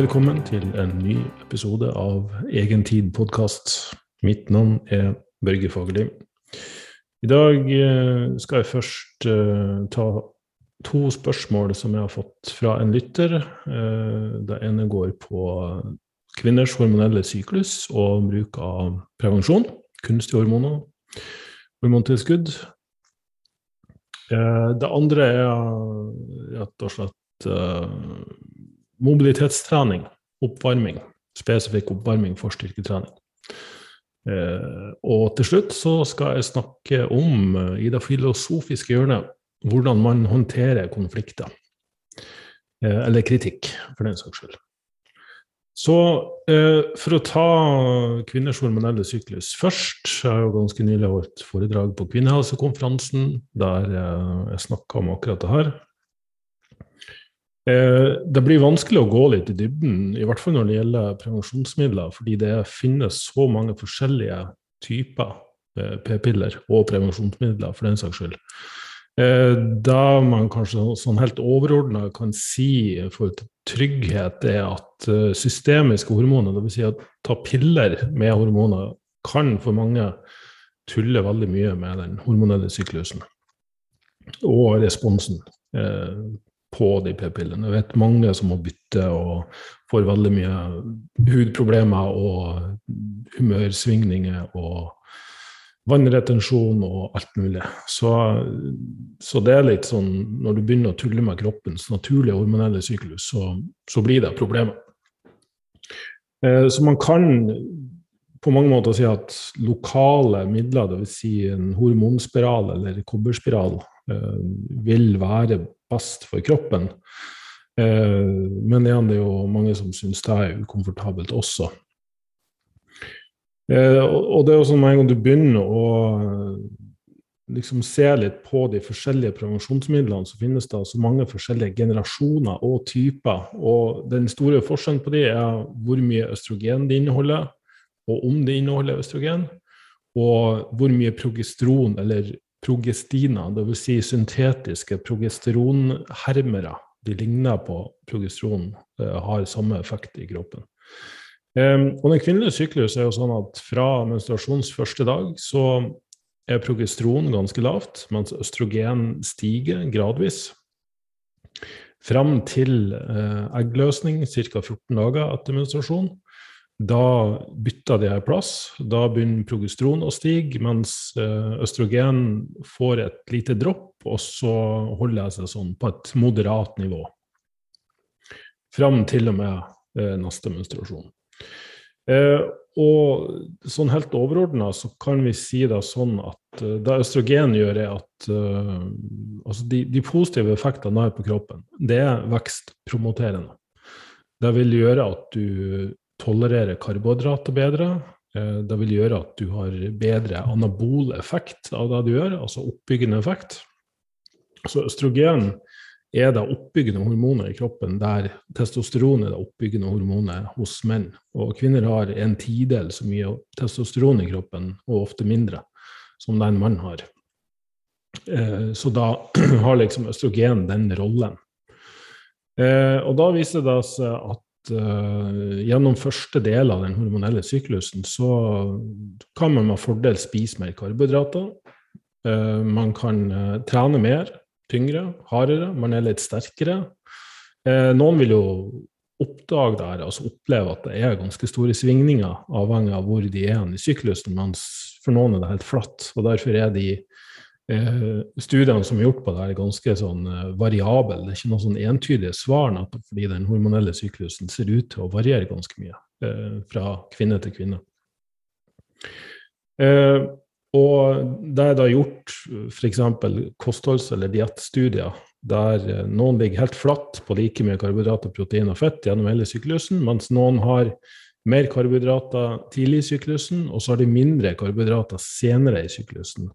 Velkommen til en ny episode av Egentid podkast. Mitt navn er Børge Fagerli. I dag eh, skal jeg først uh, ta to spørsmål som jeg har fått fra en lytter. Uh, det ene går på kvinners hormonelle syklus og bruk av prevensjon, kunstige hormoner, hormontilskudd. Det andre er rett og slett mobilitetstrening, oppvarming, spesifikk oppvarming for styrketrening. Eh, og til slutt så skal jeg snakke om, eh, i det filosofiske hjørnet, hvordan man håndterer konflikter. Eh, eller kritikk, for den saks skyld. Så eh, for å ta kvinners hormonelle syklus først Jeg har jo ganske nylig holdt foredrag på kvinnehelsekonferansen der jeg snakka om akkurat det her. Eh, det blir vanskelig å gå litt i dybden, i hvert fall når det gjelder prevensjonsmidler, fordi det finnes så mange forskjellige typer eh, p-piller og prevensjonsmidler, for den saks skyld. Eh, da man kanskje sånn helt overordna kan si for trygghet, er at systemiske hormoner, dvs. Si at ta piller med hormoner, kan for mange tulle veldig mye med den hormonelle syklusen og responsen på de p-pillene. Jeg vet mange som må bytte og får veldig mye hudproblemer og humørsvingninger og vannretensjon og alt mulig. Så, så, det er litt sånn når du begynner å tulle med kroppens naturlige hormonelle syklus, så, så blir det problemer. Eh, så man kan på mange måter si at lokale midler, dvs. Si en hormonspiral eller kobberspiral, vil være best for kroppen. Eh, men igjen, det er jo mange som syns det er ukomfortabelt også. Eh, og det er jo sånn med en gang du begynner å liksom se litt på de forskjellige prevensjonsmidlene, så finnes det så mange forskjellige generasjoner og typer. Og den store forskjellen på de er hvor mye østrogen de inneholder, og om det inneholder østrogen, og hvor mye progesteron eller progestina, dvs. Si syntetiske progesteronhermere, de ligner på progesteron, eh, har samme effekt i kroppen. Um, og Den kvinnelige syklus er jo sånn at fra menstruasjons første dag så er progesteron ganske lavt, mens østrogen stiger gradvis. Fram til uh, eggløsning ca. 14 dager etter menstruasjon. Da bytter de her plass. Da begynner progesteron å stige, mens eh, østrogen får et lite dropp, og så holder jeg seg sånn på et moderat nivå. Fram til og med eh, neste menstruasjon. Eh, og sånn helt overordna så kan vi si det sånn at det østrogen gjør, er at altså de, de, positive effektene har på kroppen, det er vekstpromoterende. Det vil gjøre at du tolerere karbohydrater bedre. Eh, det vil gjøre at du har bedre anabol effekt av det du gjør, altså oppbyggende effekt. Så østrogen er det oppbyggende hormonet i kroppen, der testosteron er det oppbyggende hormonet hos menn. Og kvinner har en tidel så mye testosteron i kroppen, og ofte mindre, som det en mann har. Eh, så da har liksom østrogen den rollen. Eh, og da viser det seg at uh, gjennom første del av den hormonelle syklusen så kan man med fordel spise mer karbohydrater. Uh, man kan uh, trene mer, tyngre, hardere. Man er litt sterkere. noen vil jo oppdage det her, altså oppleve at det er ganske store svingninger, avhengig av hvor de er i syklusen, mens for noen er det helt flatt. og Derfor er de studiene som er gjort på det, er ganske sånn eh, variable. Det er ikke noe sånn entydige svar, fordi den hormonelle syklusen ser ut til å variere ganske mye eh, fra kvinne til kvinne. Eh, og det er da gjort f.eks. kostholds- eller diettstudier der eh, noen ligger helt flatt på like mye karbohydrater, protein og fett gjennom hele syklusen, mens noen har mer karbohydrater tidlig i syklusen, og så har de mindre karbohydrater senere i syklusen.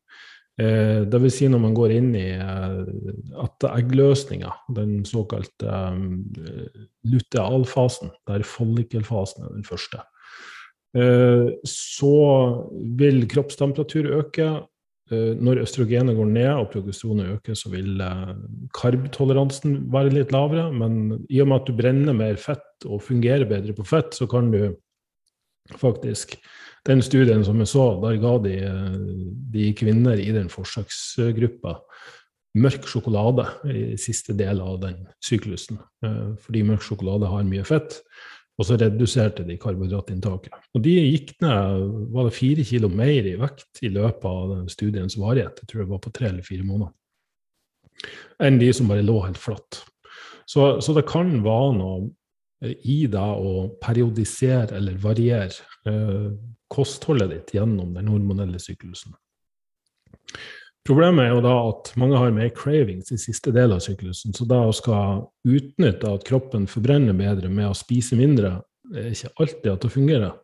Eh, det vil si når man går inn i eh, at eggløsninga, den såkalte eh, lutealfasen, der follikelfasen er den første, så vil kroppstemperatur øke, når østrogenet går ned og progesteronet øker, så vil karbtoleransen være litt lavere. Men i og med at du brenner mer fett og fungerer bedre på fett, så kan du faktisk Den studien som jeg så, der ga de, eh, de kvinner i den forsøksgruppa mørk sjokolade i siste del av den syklusen. Fordi mørk sjokolade har mye fett. Og så reduserte de karbohydratinntaket. Og de gikk ned var det fire kilo mer i vekt i løpet av den studiens varighet. Jeg tror det var på tre eller fire måneder. Enn de som bare lå helt flatt. Så, så det kan være noe i deg å periodisere eller variere eh, kostholdet ditt gjennom den hormonelle syklusen. Problemet er jo da at mange har mer cravings i siste del av syklusen. Så da å skal utnytte at kroppen forbrenner bedre med å spise mindre, er ikke alltid at det fungerer.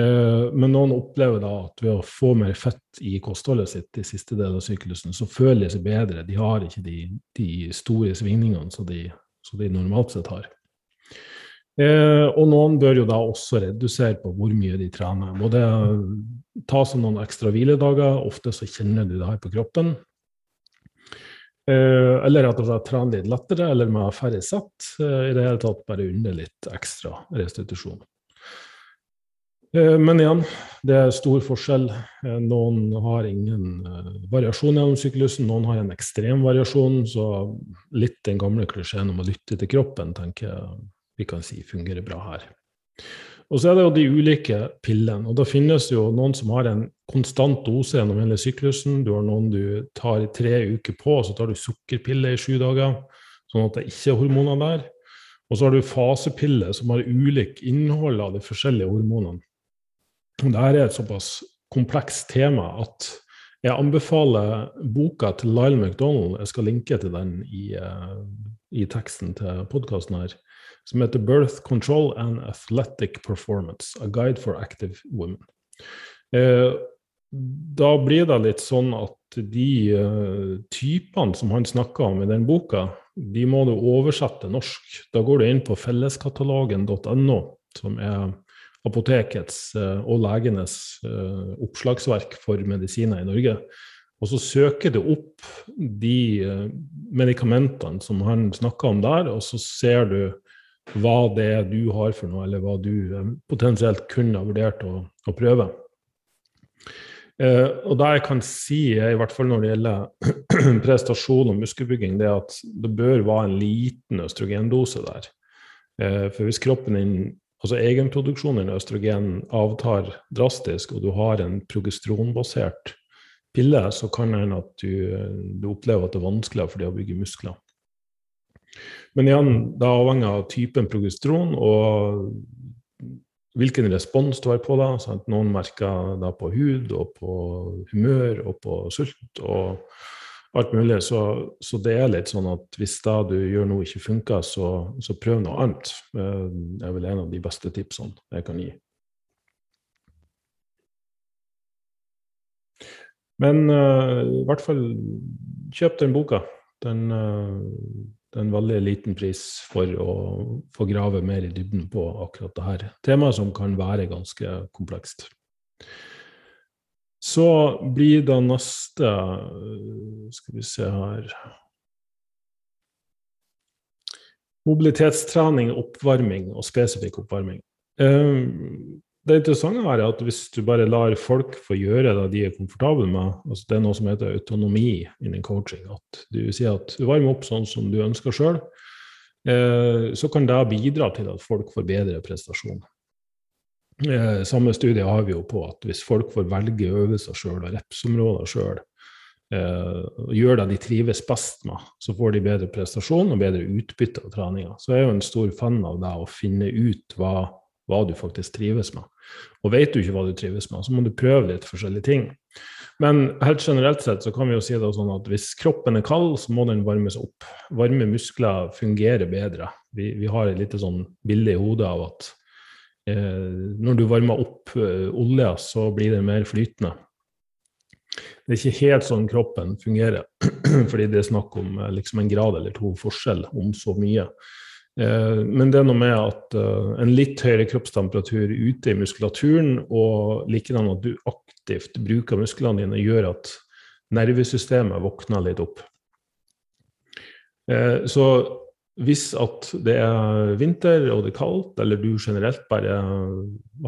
Eh, men noen opplever da at ved å få mer fett i kostholdet sitt i siste del av syklusen, så føler de seg bedre. De har ikke de, de store svingningene som de, de, normalt sett har. Eh, og noen bør jo da også redusere på hvor mye de trener. Både ta seg noen ekstra hviledager. Ofte så kjenner du det her på kroppen. Eh, eller at de trener litt lettere, eller med færre sett. Eh, I det hele tatt bare unne litt ekstra restitusjon. Eh, men igjen, det er stor forskjell. Noen har ingen variasjon gjennom syklusen, noen har en ekstrem variasjon. Så litt den gamle klisjeen om å lytte til kroppen tenker jeg vi kan si fungerer bra her. Og så er det jo de ulike pillene. Og da finnes det jo noen som har en konstant dose gjennom hele syklusen. Du har noen du tar tre uker på, så tar du sukkerpille i sju dager. Sånn at det ikke er hormoner der. Og så har du fasepiller som har ulik innhold av de forskjellige hormonene. Dette er et såpass komplekst tema at jeg anbefaler boka til Lyle McDonald. Jeg skal linke til den i, uh, i teksten til podkasten her som heter 'Birth Control and Athletic Performance A Guide for Active Women'. Eh, da blir det litt sånn at de eh, typene som han snakker om i den boka, de må du oversette norsk. Da går du inn på felleskatalogen.no, som er apotekets eh, og legenes uh, oppslagsverk for medisiner i Norge. Og så søker du opp de medikamentene som han snakker om der, og så ser du hva det er du har for noe, eller hva du eh, potensielt kunne ha vurdert å, å prøve. Eh, og det jeg kan si, i hvert fall når det gjelder prestasjon og muskelbygging, det er at det bør være en liten østrogendose der. Eh, for hvis kroppen din, altså egenproduksjonen av østrogen avtar drastisk, og du har en progestronbasert pille, så kan det hende at du, du, opplever at det er vanskeligere for deg å bygge muskler. Men igjen, det er avhengig av typen progesteron og hvilken respons du har på det. Sånn noen merker det på hud og på humør og på sult og alt mulig. Så, så det er litt sånn at hvis det du gjør nå ikke funker, så, så prøv noe annet. Eh, det er vel en av de beste tipsene jeg kan gi. Men uh, i hvert fall kjøp den boka. Den uh, det er en veldig liten pris for å få grave mer i dybden på akkurat det her temaet, som kan være ganske komplekst. Så blir da neste Skal vi se her Mobilitetstrening, oppvarming og spesifikk oppvarming. Det interessante er at hvis du bare lar folk få gjøre det de er komfortable med, altså det er noe som heter autonomi innen coaching, at du sier at du varmer opp sånn som du ønsker sjøl, eh, så kan det bidra til at folk får bedre prestasjon. Eh, samme studie har vi jo på at hvis folk får velge øvelser sjøl og repsområder sjøl, eh, og gjør det de trives best med, så får de bedre prestasjon og bedre utbytte av treninga. Så jeg er jo en stor fan av det å finne ut hva hva du faktisk trives med. Og vet du ikke hva du trives med, så må du prøve litt forskjellige ting. Men helt generelt sett så kan vi jo si det sånn at hvis kroppen er kald, så må den varmes opp. Varme muskler fungerer bedre. Vi, vi har et lite sånn bilde i hodet av at eh, når du varmer opp eh, olja, så blir det mer flytende. Det er ikke helt sånn kroppen fungerer, fordi det er snakk om eh, liksom en grad eller to forskjell om så mye. Eh, men det er noe med at eh, en litt høyere kroppstemperatur ute i muskulaturen, og likedan at du aktivt bruker musklene dine, gjør at nervesystemet våkner litt opp. Eh, så hvis at det er vinter og det er kaldt, eller du generelt bare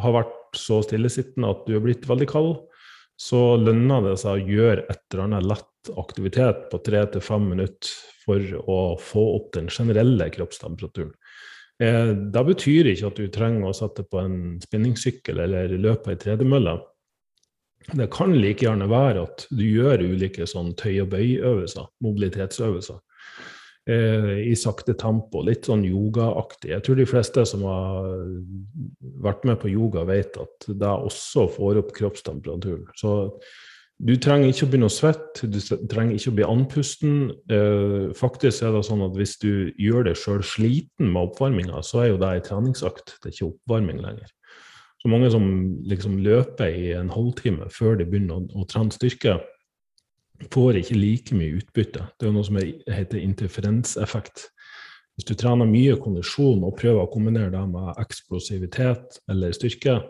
har vært så stillesittende at du er blitt veldig kald, så lønner det seg å gjøre et eller annet lett aktivitet på tre til fem minutter for å få opp den generelle kroppstemperaturen. Eh, det betyr ikke at du trenger å sette på en spinningsykkel eller løpe ei tredemølle. Det kan like gjerne være at du gjør ulike sånn tøy- og bøyøvelser, mobilitetsøvelser, eh, i sakte tempo. Litt sånn yogaaktig. Jeg tror de fleste som har vært med på yoga, vet at det også får opp kroppstemperaturen. Så du trenger ikke å begynne å svette, du trenger ikke å bli andpusten. Eh, faktisk er det sånn at hvis du gjør deg sjøl sliten med oppvarminga, så er jo det ei treningsøkt, det er ikke oppvarming lenger. Så mange som liksom løper i en halvtime før de begynner å, å trene styrke, får ikke like mye utbytte. Det er noe som heter interferenseffekt. Hvis du trener mye kondisjon og prøver å kombinere det med eksplosivitet eller styrke,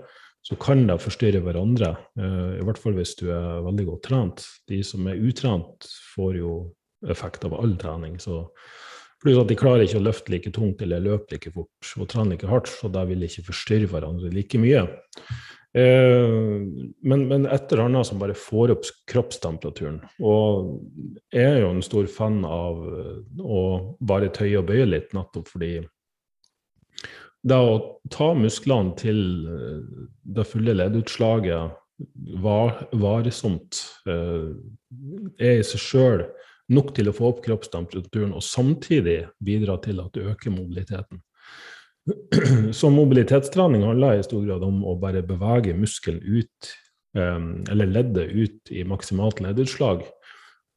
så kan det forstyrre hverandre. Eh, I hvert fall hvis du er veldig godt trent. De som er utrent, får jo effekt av all trening. Så Pluss at de klarer ikke å løfte like tungt eller løpe like fort og trene like hardt, så de vil ikke forstyrre hverandre like mye. Eh, men, men et eller annet som bare får opp kroppstemperaturen. Og jeg er jo en stor fan av å bare tøye og bøye litt, nettopp fordi det å ta musklene til eh, det fulle leddutslaget var, varsomt eh, er i seg sjøl nok til å få opp kroppstemperaturen, og samtidig bidra til at du øker mobiliteten. Så mobilitetstrening handler i stor grad om å bare bevege muskelen ut, eh, eller leddet ut i maksimalt leddutslag,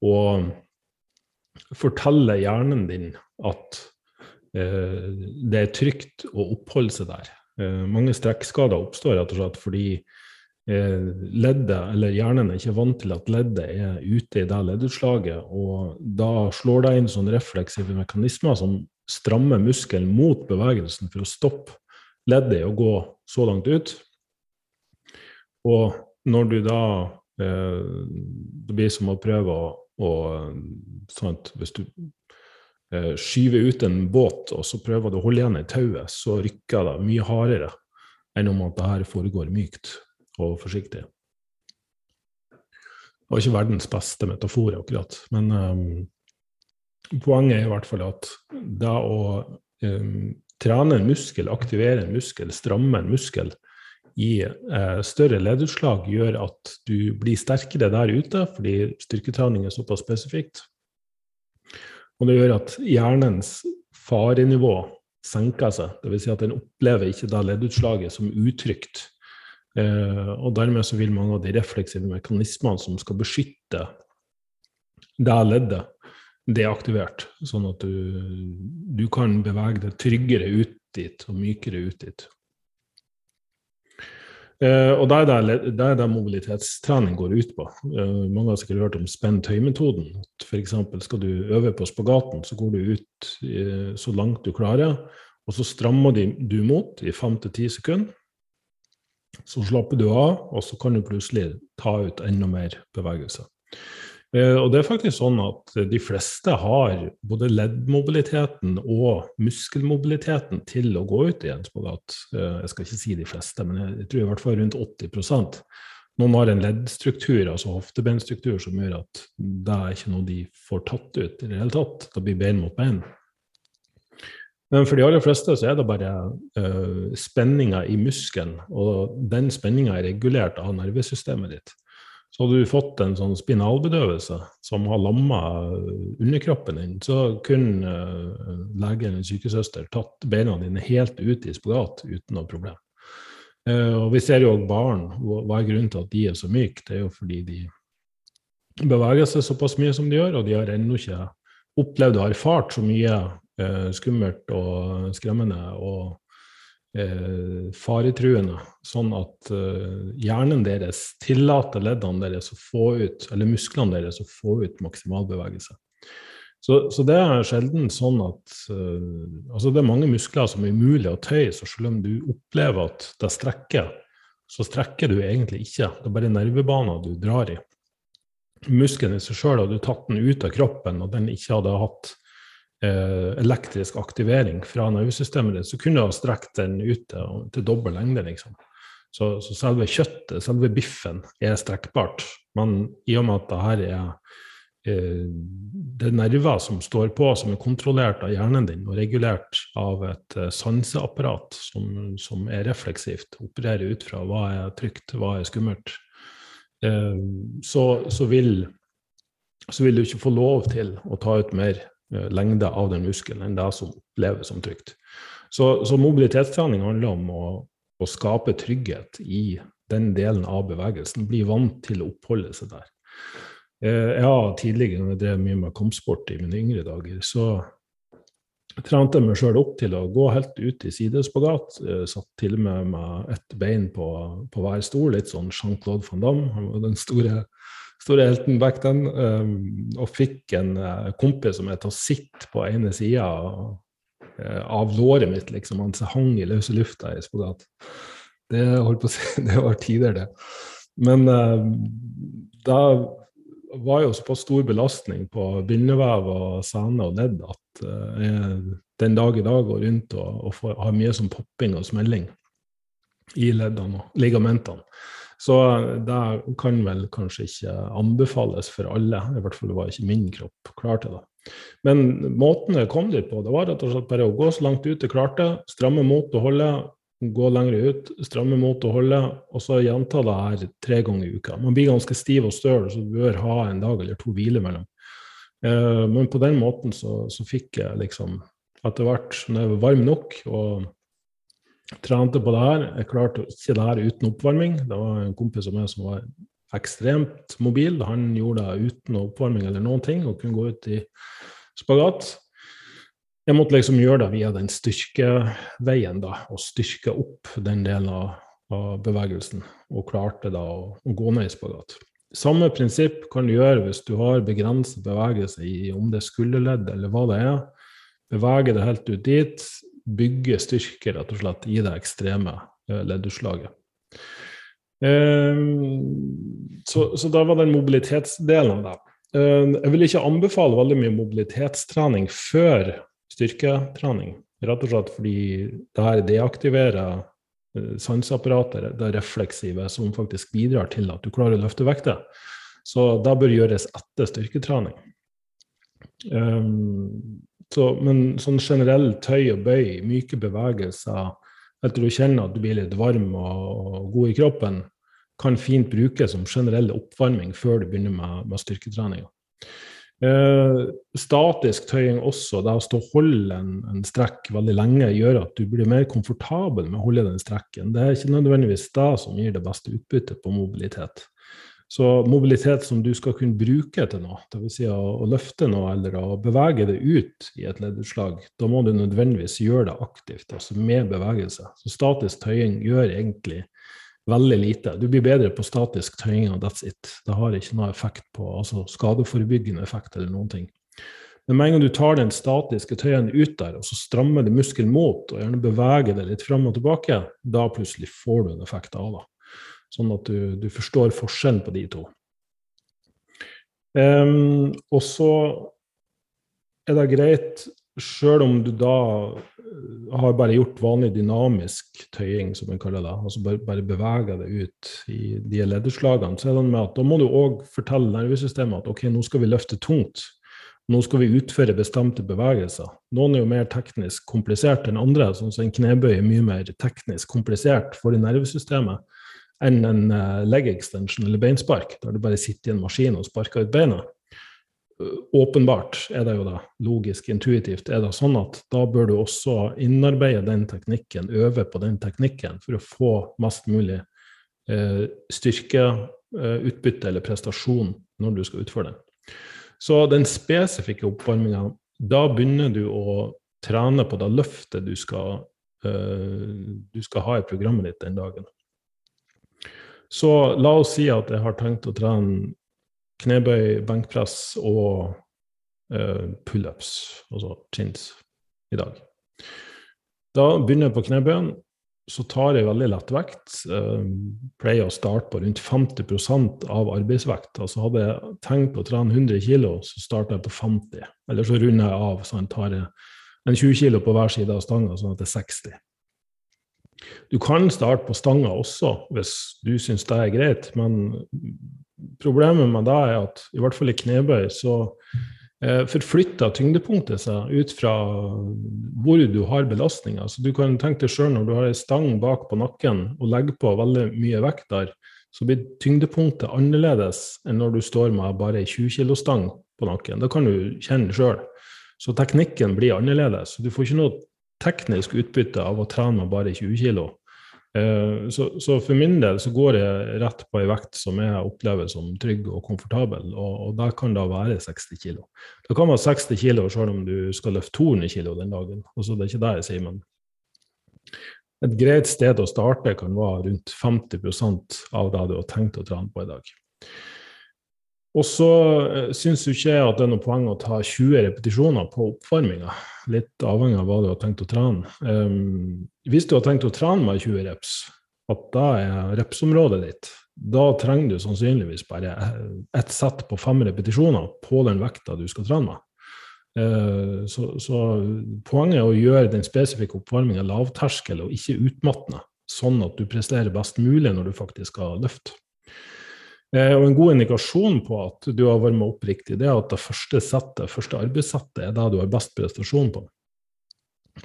og fortelle hjernen din at det er trygt å oppholde seg der. Eh, mange strekkskader oppstår rett og slett fordi eh, leddet, eller hjernen, er ikke vant til at leddet er ute i det leddutslaget. Og da slår det inn sånne refleksive mekanismer som strammer muskelen mot bevegelsen for å stoppe leddet i å gå så langt ut. Og når du da Det blir som å prøve å, å sant, Hvis du eh, skyver ut en båt, og så prøver du å holde igjen i tauet, så rykker det mye hardere enn om at det her foregår mykt og forsiktig. Det var ikke verdens beste metafor, akkurat. Men um, poenget er i hvert fall at det å um, trene en muskel, aktivere en muskel, stramme en muskel i uh, større leddutslag, gjør at du blir sterkere der ute, fordi styrketrening er såpass spesifikt. Og det gjør at hjernens farenivå senker seg. Dvs. Si at den opplever ikke det leddutslaget som utrygt. Eh, og dermed så vil mange av de refleksive mekanismene som skal beskytte det leddet, deaktivert. Sånn at du, du kan bevege deg tryggere ut dit og mykere ut dit. Eh, og Det er, det, det, er det mobilitetstrening går ut på. Eh, mange har sikkert hørt om spenn-tøy-metoden. F.eks. skal du øve på spagaten, så går du ut eh, så langt du klarer, og så strammer du mot i fem til ti sekunder. Så slapper du av, og så kan du plutselig ta ut enda mer bevegelse. Eh, og det er faktisk sånn at de fleste har både leddmobiliteten og muskelmobiliteten til å gå ut i en spagat. Eh, jeg skal ikke si de fleste, men jeg tror i hvert fall rundt 80% Noen har en leddstruktur, altså hoftebeinstruktur, som gjør at det er ikke noe de får tatt ut i det hele tatt. Det blir bein mot bein. Men for de aller fleste så er det bare uh, spenninga i muskelen, og den spenninga er regulert av nervesystemet ditt. Så hadde du fått en sånn spinalbedøvelse som har lamma underkroppen din, så kunne uh, lege eller sykesøster tatt beina dine helt ut i spagat uten noe problem. Uh, og vi ser jo barn. Hva er grunnen til at de er så myke? Det er jo fordi de beveger seg såpass mye som de gjør, og de har ennå ikke opplevd og erfart så mye skummelt og skremmende og eh, faretruende, sånn at eh, hjernen deres tillater leddene deres å få ut, eller musklene deres å få ut maksimalbevegelse. Så, så, det er sjelden sånn at eh, Altså, det er mange muskler som er umulig å tøye, så selv om du opplever at det strekker, så strekker du egentlig ikke. Det er bare nervebaner du drar i. muskelen i seg sjøl hadde du tatt den ut av kroppen, og den ikke hadde hatt elektrisk aktivering fra nervesystemet ditt, så kunne du ha strekt den ut til, dobbel lengde, liksom. Så, så, selve kjøttet, selve biffen, er strekkbart. Men i og med at det her er eh, det er nerver som står på, som er kontrollert av hjernen din og regulert av et eh, sanseapparat som, som, er refleksivt, opererer ut fra hva er trygt, hva er skummelt, eh, så, så, vil, så, vil, du ikke få lov til å ta ut mer eh, lengde av den muskelen enn det som oppleves som trygt. Så, så mobilitetstrening handler om å, å skape trygghet i den delen av bevegelsen. Bli vant til å oppholde seg der. Eh, jeg har tidligere, når jeg drev mye med kampsport i mine yngre dager, så trente jeg meg sjøl opp til å gå helt ut i sidespagat. Satt til og med med ett bein på, på, hver stol, litt sånn Jean-Claude van Damme. Den store, store helten back then. Um, og fikk en uh, kompis som het å sitte på ene sida Eh, av låret mitt, liksom. Han hang i løse lufta i spagat. Det holdt på å si, det var tider, det. Men uh, da var jo såpass stor belastning på bindevev og sene og ledd at uh, jeg den dag i dag går rundt og, og får, har mye som popping og smelling i leddene og ligamentene. Så det kan vel kanskje ikke anbefales for alle. I hvert fall var ikke min kropp klar til det. Men måten jeg kom dit på, det var rett og slett bare å gå så langt ut jeg klarte, stramme mot og holde, gå lenger ut, stramme mot og holde, og så gjenta det her tre ganger i uka. Man blir ganske stiv og støl, så du bør ha en dag eller to hvile mellom. Eh, men på den måten så, så fikk jeg liksom etter hvert, når jeg var varm nok og trente på det her Jeg klarte ikke det her uten oppvarming. Det var en kompis av meg som var ekstremt mobil. Han gjorde det uten oppvarming eller noen ting, og kunne gå ut i spagat. Jeg måtte liksom gjøre det via den styrkeveien, da, og styrke opp den delen av, av bevegelsen. Og klarte da å, å, gå ned i spagat. Samme prinsipp kan du gjøre hvis du har begrenset bevegelse i om det er skulderledd eller hva det er. Bevege det helt ut dit. Bygge styrke rett og slett i det ekstreme eh, leddutslaget. Ehm, så, så da var den mobilitetsdelen av det. Ehm, jeg vil ikke anbefale veldig mye mobilitetstrening før styrketrening. Rett og slett fordi det her deaktiverer eh, sanseapparatet, det refleksive, som faktisk bidrar til at du klarer å løfte vekter. Så det bør gjøres etter styrketrening. Så, men sånn generell tøy og bøy, myke bevegelser, etter du kjenner at du blir litt varm og god i kroppen, kan fint brukes som generell oppvarming før du begynner med, med styrketrening. Eh, statisk tøying også, det å stå og holde en, en, strekk veldig lenge, gjør at du blir mer komfortabel med å holde den strekken. Det er ikke nødvendigvis det som gir det beste utbyttet på mobilitet. Så mobilitet som du skal kunne bruke til noe, dvs. Si å, å løfte noe eller å bevege det ut i et leddutslag, da må du nødvendigvis gjøre det aktivt, altså med bevegelse. Så statisk tøying gjør egentlig veldig lite. Du blir bedre på statisk tøying, og that's it. Det har ikke noe effekt på, altså skadeforebyggende effekt eller noen ting. Men med en gang du tar den statiske tøyen ut der, og så strammer du muskelen mot, og gjerne beveger det litt fram og tilbake, da plutselig får du en effekt av det. Sånn at du, du forstår forskjellen på de to. Um, og så er det greit, sjøl om du da eh, har bare gjort vanlig dynamisk tøying, som en kaller det, altså bare, bare beveger det ut i de ledderslagene, så er det med at da må du òg fortelle nervesystemet at ok, nå skal vi løfte tungt. Nå skal vi utføre bestemte bevegelser. Noen er jo mer teknisk komplisert enn andre. sånn som En knebøy er mye mer teknisk komplisert for nervesystemet enn en uh, leg extension eller beinspark, der du bare sitter i en maskin og sparker ut beina. åpenbart er det jo da, logisk, intuitivt, er det sånn at da bør du også innarbeide den teknikken, øve på den teknikken, for å få mest mulig eh, styrke, eh, utbytte eller prestasjon når du skal utføre den. Så den spesifikke oppvarminga, da begynner du å trene på det løftet du skal, du skal ha i programmet ditt den dagen. Så la oss si at jeg har tenkt å trene knebøy, benkpress og uh, pullups, altså chins, i dag. Da begynner jeg på knebøyen. så tar jeg veldig lett vekt. Uh, pleier å starte på rundt 50% av arbeidsvekt. Altså hadde jeg tenkt å trene 100 kg, så starter jeg på 50. Eller så runder jeg av, så jeg tar en 20 kg på hver side av stanga, sånn at det er 60. Du kan starte på stanga også, hvis du syns det er greit, men problemet med det er at i hvert fall i knebøy så eh, forflytter tyngdepunktet seg ut fra hvor du har belastninga. Så du kan tenke deg sjøl når du har ei stang bak på nakken og legger på veldig mye vekt der, så blir tyngdepunktet annerledes enn når du står med bare ei 20 kg-stang på nakken. Det kan du kjenne sjøl. Så teknikken blir annerledes. Du får ikke noe teknisk utbytte av å trene med bare 20 kg. Eh, så, så, for min del så går jeg rett på ei vekt som jeg opplever som trygg og komfortabel, og, og der kan det være 60 kg. Det kan være 60 kg selv om du skal løfte 200 kg den dagen. Altså, det er ikke det jeg sier, men et greit sted å starte kan være rundt 50% av det du har tenkt å trene på i dag. Og så uh, syns jo ikke jeg at det er noe poeng å ta 20 repetisjoner på oppvarminga. Litt avhengig av hva du har tenkt å trene. Um, hvis du har tenkt å trene med 20 reps, at da er repsområdet ditt, da trenger du sannsynligvis bare ett sett på fem repetisjoner på den vekta du skal trene med. Uh, så, så, poenget er å gjøre den spesifikke oppvarminga lavterskel og ikke utmattende, sånn at du presterer best mulig når du faktisk skal løfte. Eh, og En god indikasjon på at du har varma opp riktig, det er at det første settet, første arbeidssettet er det du har best prestasjon på.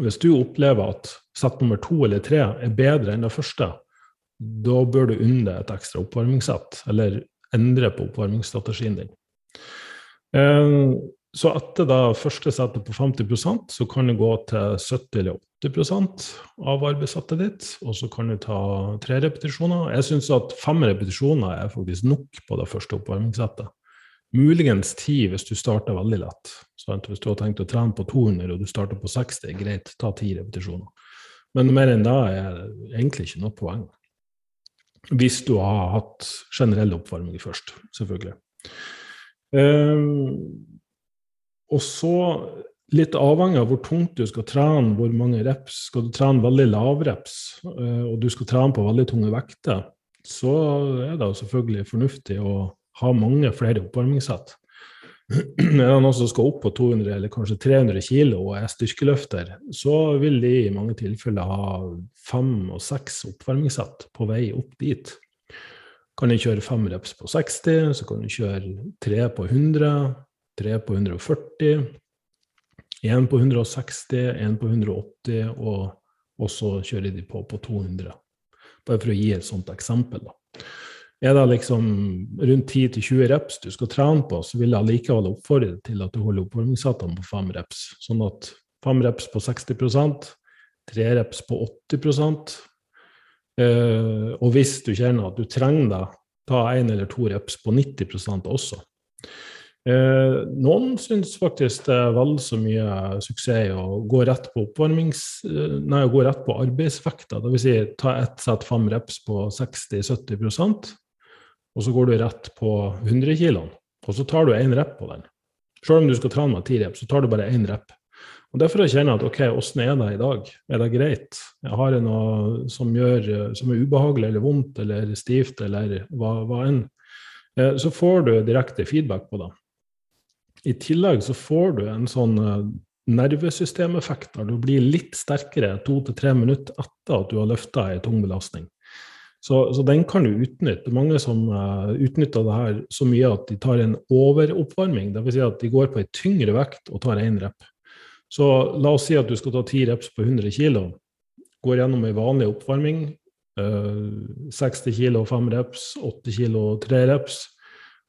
Hvis du opplever at sett nummer to eller tre er bedre enn det første, da bør du unne et ekstra oppvarmingssett, eller endre på oppvarmingsstrategien din. Så etter det første settet på 50% så kan du gå til 70 eller 80% av arbeidssettet ditt, og så kan du ta tre repetisjoner. Jeg syns at fem repetisjoner er faktisk nok på det første oppvarmingssettet. Muligens ti hvis du starter veldig lett. Så hvis du har tenkt å trene på 200 og du starter på 60, greit, ta ti repetisjoner. Men mer enn det er egentlig ikke noe poeng. Hvis du har hatt generell oppvarming først, selvfølgelig. Um, og så, litt avhengig av hvor tungt du skal trene, hvor mange reps Skal du trene veldig lavreps, eh, og du skal trene på veldig tunge vekter, så er det selvfølgelig fornuftig å ha mange flere oppvarmingssett. Er det noen som skal opp på 200 eller kanskje 300 kg og er styrkeløfter, så vil de i mange tilfeller ha fem og seks oppvarmingssett på vei opp dit. Kan de kjøre fem reps på 60, så kan de kjøre tre på 100, tre på 140, én på 160, én på 180, og, og, så kjører de på på 200. Bare for å gi et sånt eksempel. da. Er det liksom rundt 10-20 reps du skal trene på, så vil jeg likevel oppfordre til at du holder oppvarmingssettene på fem reps. Sånn at fem reps på 60% tre reps på 80 Uh, Og hvis du kjenner at du trenger det, ta én eller to reps på 90% også. Eh, noen syns faktisk det er vel så mye suksess å gå rett på oppvarmings... Eh, nei, å gå rett på arbeidsvekta. Dvs. Si, ta ett sett fem reps på 60-70% og så går du rett på 100 kg. Og så tar du én rep på den. Selv om du skal trene med ti rep, så tar du bare én rep. Og Derfor å kjenne at ok, åssen er det i dag? Er det greit? Jeg har jeg noe som, gjør, som er ubehagelig eller vondt eller stivt eller hva, hva enn. Eh, så får du direkte feedback på det. I tillegg så får du en sånn eh, nervesystemeffekt der du blir litt sterkere to til tre minutter etter at du har løfta ei tung belastning. Så, så, den kan du utnytte. Mange som uh, utnytter det her så mye at de tar en overoppvarming. Dvs. Si at de går på ei tyngre vekt og tar én rep. Så la oss si at du skal ta ti reps på 100 kg. Går gjennom ei vanlig oppvarming. Uh, 60 kg fem reps, 8 kg tre reps.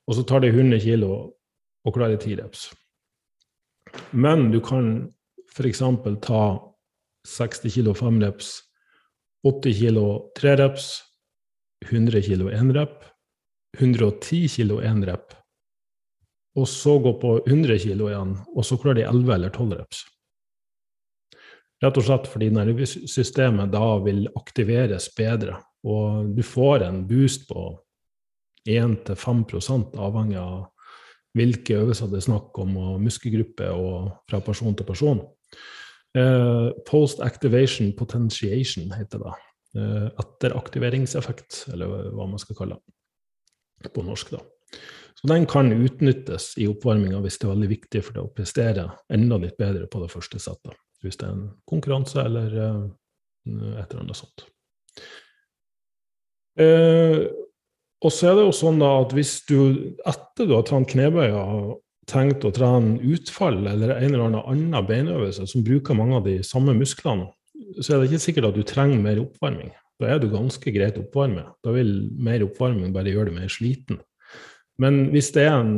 Og så tar de 100 kg og klare ti reps. Men du kan f.eks. ta 60 kg fem reps, 80 kg tre reps, 100 kg én rep, 110 kg én rep, og så gå på 100 kg igjen, og så klarer de 11 eller 12 reps. Rett og slett fordi nervesystemet da vil aktiveres bedre, og du får en boost på 1-5 avhengig av hvilke øvelser det er snakk om, og muskelgruppe og fra person til person. Eh, post activation potentiation heter det. eh, etteraktiveringseffekt, eller hva man skal kalle det på norsk. da. Så den kan utnyttes i oppvarminga hvis det er veldig viktig for deg å prestere enda litt bedre på det første settet. Hvis det er en konkurranse eller uh, et eller annet sånt. Uh, og så er det jo sånn at hvis du etter du har trent knebøyer og tenkt å trene utfall eller en eller annen beinøvelse som bruker mange av de samme musklene, så er det ikke sikkert at du trenger mer oppvarming. Da er du ganske greit oppvarme. Da vil mer oppvarming bare gjøre deg mer sliten. Men hvis det er en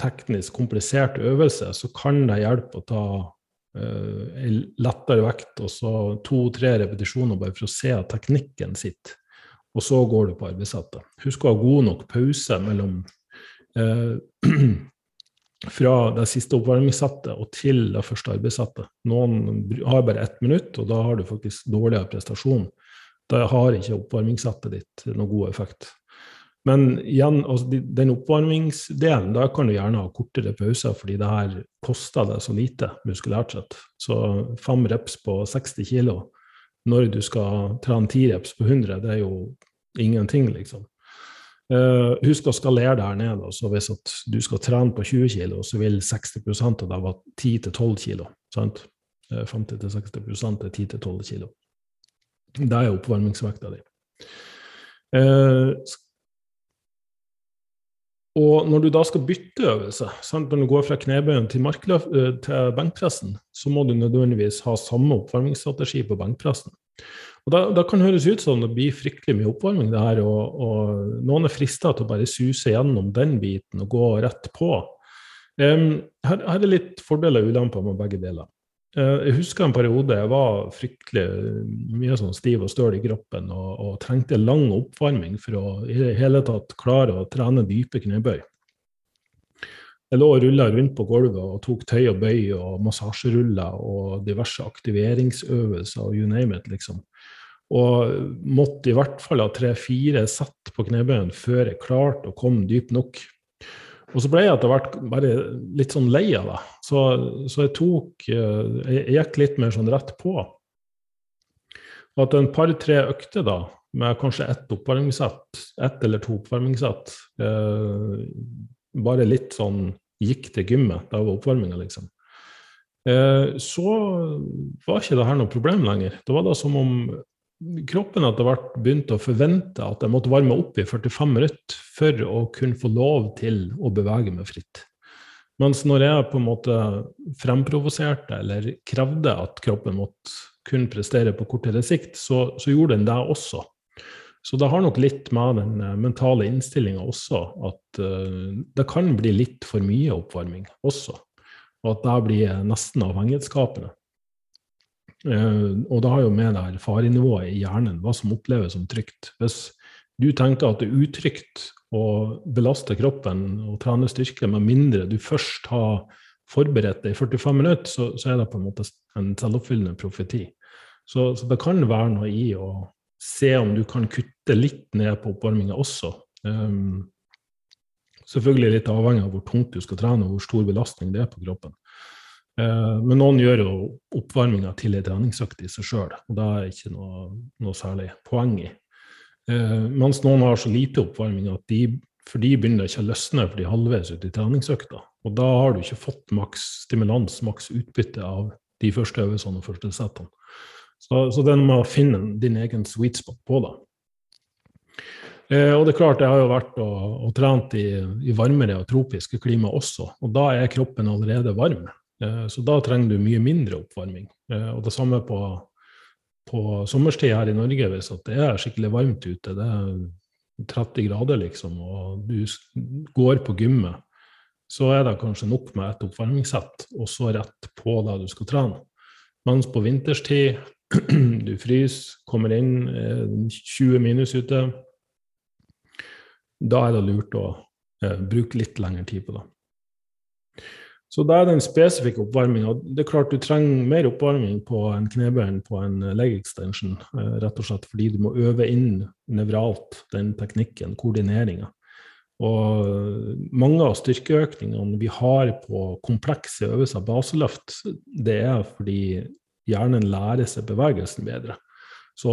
teknisk komplisert øvelse, så kan det hjelpe å ta uh, en lettere vekt og så to-tre repetisjoner bare for å se teknikken sitter og så går du på arbeidssettet. Husk å ha god nok pause mellom eh, fra det siste oppvarmingssettet og til det første arbeidssettet. Noen har bare ett minutt, og da har du faktisk dårligere prestasjon. Da har ikke oppvarmingssettet ditt noen god effekt. Men igjen, altså, den oppvarmingsdelen, da kan du gjerne ha kortere pauser, fordi det her koster deg så lite muskulært sett. Så fem reps på 60 kg når du skal trene ti reps på 100, det er jo ingenting, liksom. Uh, husk å skalere der ned. Altså hvis du skal trene på 20 kg, så vil 60% av deg være 10-12 kg. Sant? 50-60% er 10-12 kg. Det er oppvarmingsvekta di. Uh, og når du da skal bytte øvelse, sant? når du går fra knebøyen til, eh, til benkpressen, så må du nødvendigvis ha samme oppvarmingsstrategi på benkpressen. Og da, da, kan det høres ut som det blir fryktelig mye oppvarming, det her, og, og noen er frista til å bare suse gjennom den biten og gå rett på. Um, her, her, er litt fordeler og ulemper med begge deler. Uh, jeg husker en periode jeg var fryktelig mye sånn stiv og støl i kroppen og, og, trengte lang oppvarming for å i det hele tatt klare å trene dype knebøy. Jeg lå og rulla rundt på gulvet og tok tøy og bøy og massasjeruller og diverse aktiveringsøvelser og you name it, liksom. Og måtte i hvert fall ha tre-fire sett på knebøyen før jeg klarte å komme dypt nok. Og så ble jeg etter hvert bare litt sånn lei av det. Så, så, jeg tok eh, Jeg gikk litt mer sånn rett på. Og At en par-tre økter da, med kanskje ett oppvarmingssett, ett eller to oppvarmingssett, eh, bare litt sånn gikk til gymmet, da var oppvarminga, liksom. Eh, så var ikke det her noe problem lenger. Det var da som om kroppen etter hvert begynte å forvente at jeg måtte varme opp i 45 minutter for å kunne få lov til å bevege meg fritt. Mens når jeg på en måte fremprovoserte eller krevde at kroppen måtte kunne prestere på kortere sikt, så, så gjorde den det også. Så det har nok litt med den eh, mentale innstillinga også, at uh, det kan bli litt for mye oppvarming også. Og at det blir nesten avhengighetsskapende. Uh, og det har jo med det her farenivået i hjernen, hva som oppleves som trygt. Hvis du tenker at det er utrygt å belaste kroppen og trene styrke, med mindre du først har forberedt deg i 45 minutter, så, så, er det på en måte en selvoppfyllende profeti. Så, så, det kan være noe i å se om du kan kutte litt ned på oppvarminga også. Um, selvfølgelig litt avhengig av hvor tungt du skal trene og hvor stor belastning det er på kroppen. Eh, men noen gjør jo oppvarminga til ei treningsøkt i seg sjøl, og det er ikke noe, noe særlig poeng i. Eh, mens noen har så lite oppvarming at de, for de begynner ikke å løsne for de halvveis ut i treningsøkta. Og da har du ikke fått maks stimulans, maks utbytte av de første øvelsene og første settene. Så, så det er finne din egen sweet spot på det. Eh, og det er klart, jeg har jo vært og, og trent i, i, varmere og tropiske klima også, og da er kroppen allerede varm. Eh, så da trenger du mye mindre oppvarming. Eh, og det samme på, på sommerstid her i Norge, hvis det er skikkelig varmt ute. Det er 30 grader, liksom, og du går på gymmet, så er det kanskje nok med et oppvarmingssett, og så rett på det du skal trene. Mens på vinterstid, du fryser, kommer inn 20 minus ute, da er det lurt å eh, bruke litt lengre tid på det. Så da er den spesifikke oppvarminga Det er klart du trenger mer oppvarming på en knebøy enn på en leg extension, eh, rett og slett fordi du må øve inn nevralt den teknikken, koordineringa. Og mange av styrkeøkningene vi har på komplekse øvelser, baseløft, det er fordi hjernen lærer seg bevegelsen bedre. Så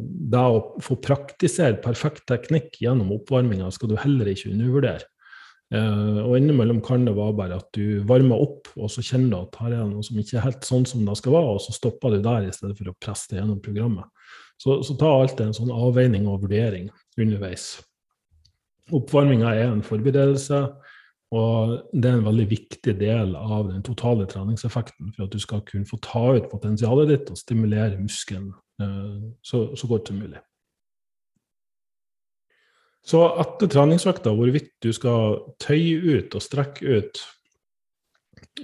det å få praktisere perfekt teknikk gjennom oppvarminga skal du heller ikke undervurdere. Eh, og innimellom kan det være bare at du varmer opp, og så kjenner du at her er noe som ikke er helt sånn som det skal være, og så stopper du der i stedet for å presse det gjennom programmet. Så, så ta alltid en sånn avveining og vurdering underveis. Oppvarminga er en forberedelse. Og det er en veldig viktig del av den totale treningseffekten for at du skal kunne få ta ut potensialet ditt og stimulere muskelen eh, så, så, godt som mulig. Så etter treningsøkta, hvorvidt du skal tøye ut og strekke ut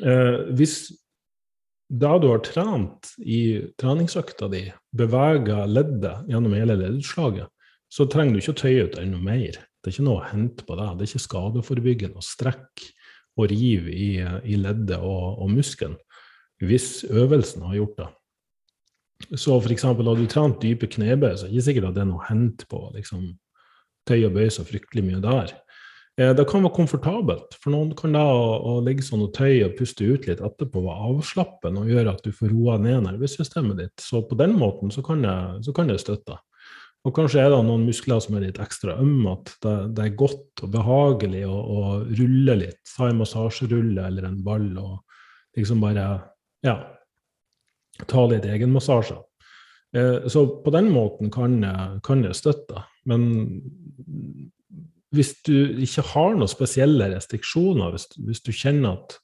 eh, Hvis da du har trent i treningsøkta di, beveger leddet gjennom hele leddutslaget, så trenger du ikke å tøye ut enda mer. Det er ikke noe å hente på det. Det er ikke skadeforebyggende å strekke og rive i, i leddet og, og muskelen hvis øvelsen har gjort det. Så f.eks. har du trent dype knebøy, så er det ikke sikkert at det er noe å hente på liksom, tøye og bøye så fryktelig mye der. Eh, det kan være komfortabelt. For noen kan da å, å ligge sånn og tøye og puste ut litt etterpå være avslappende og gjøre at du får roa ned nervesystemet ditt. Så på den måten så kan det, så kan det støtte. Og kanskje er det noen muskler som er litt ekstra ømme, at det, det, er godt og behagelig å, å, rulle litt. Ta en massasjerulle eller en ball og liksom bare ja, ta litt egenmassasje. Eh, så på den måten kan, kan jeg støtte. Men hvis du ikke har noen spesielle restriksjoner, hvis, hvis du kjenner at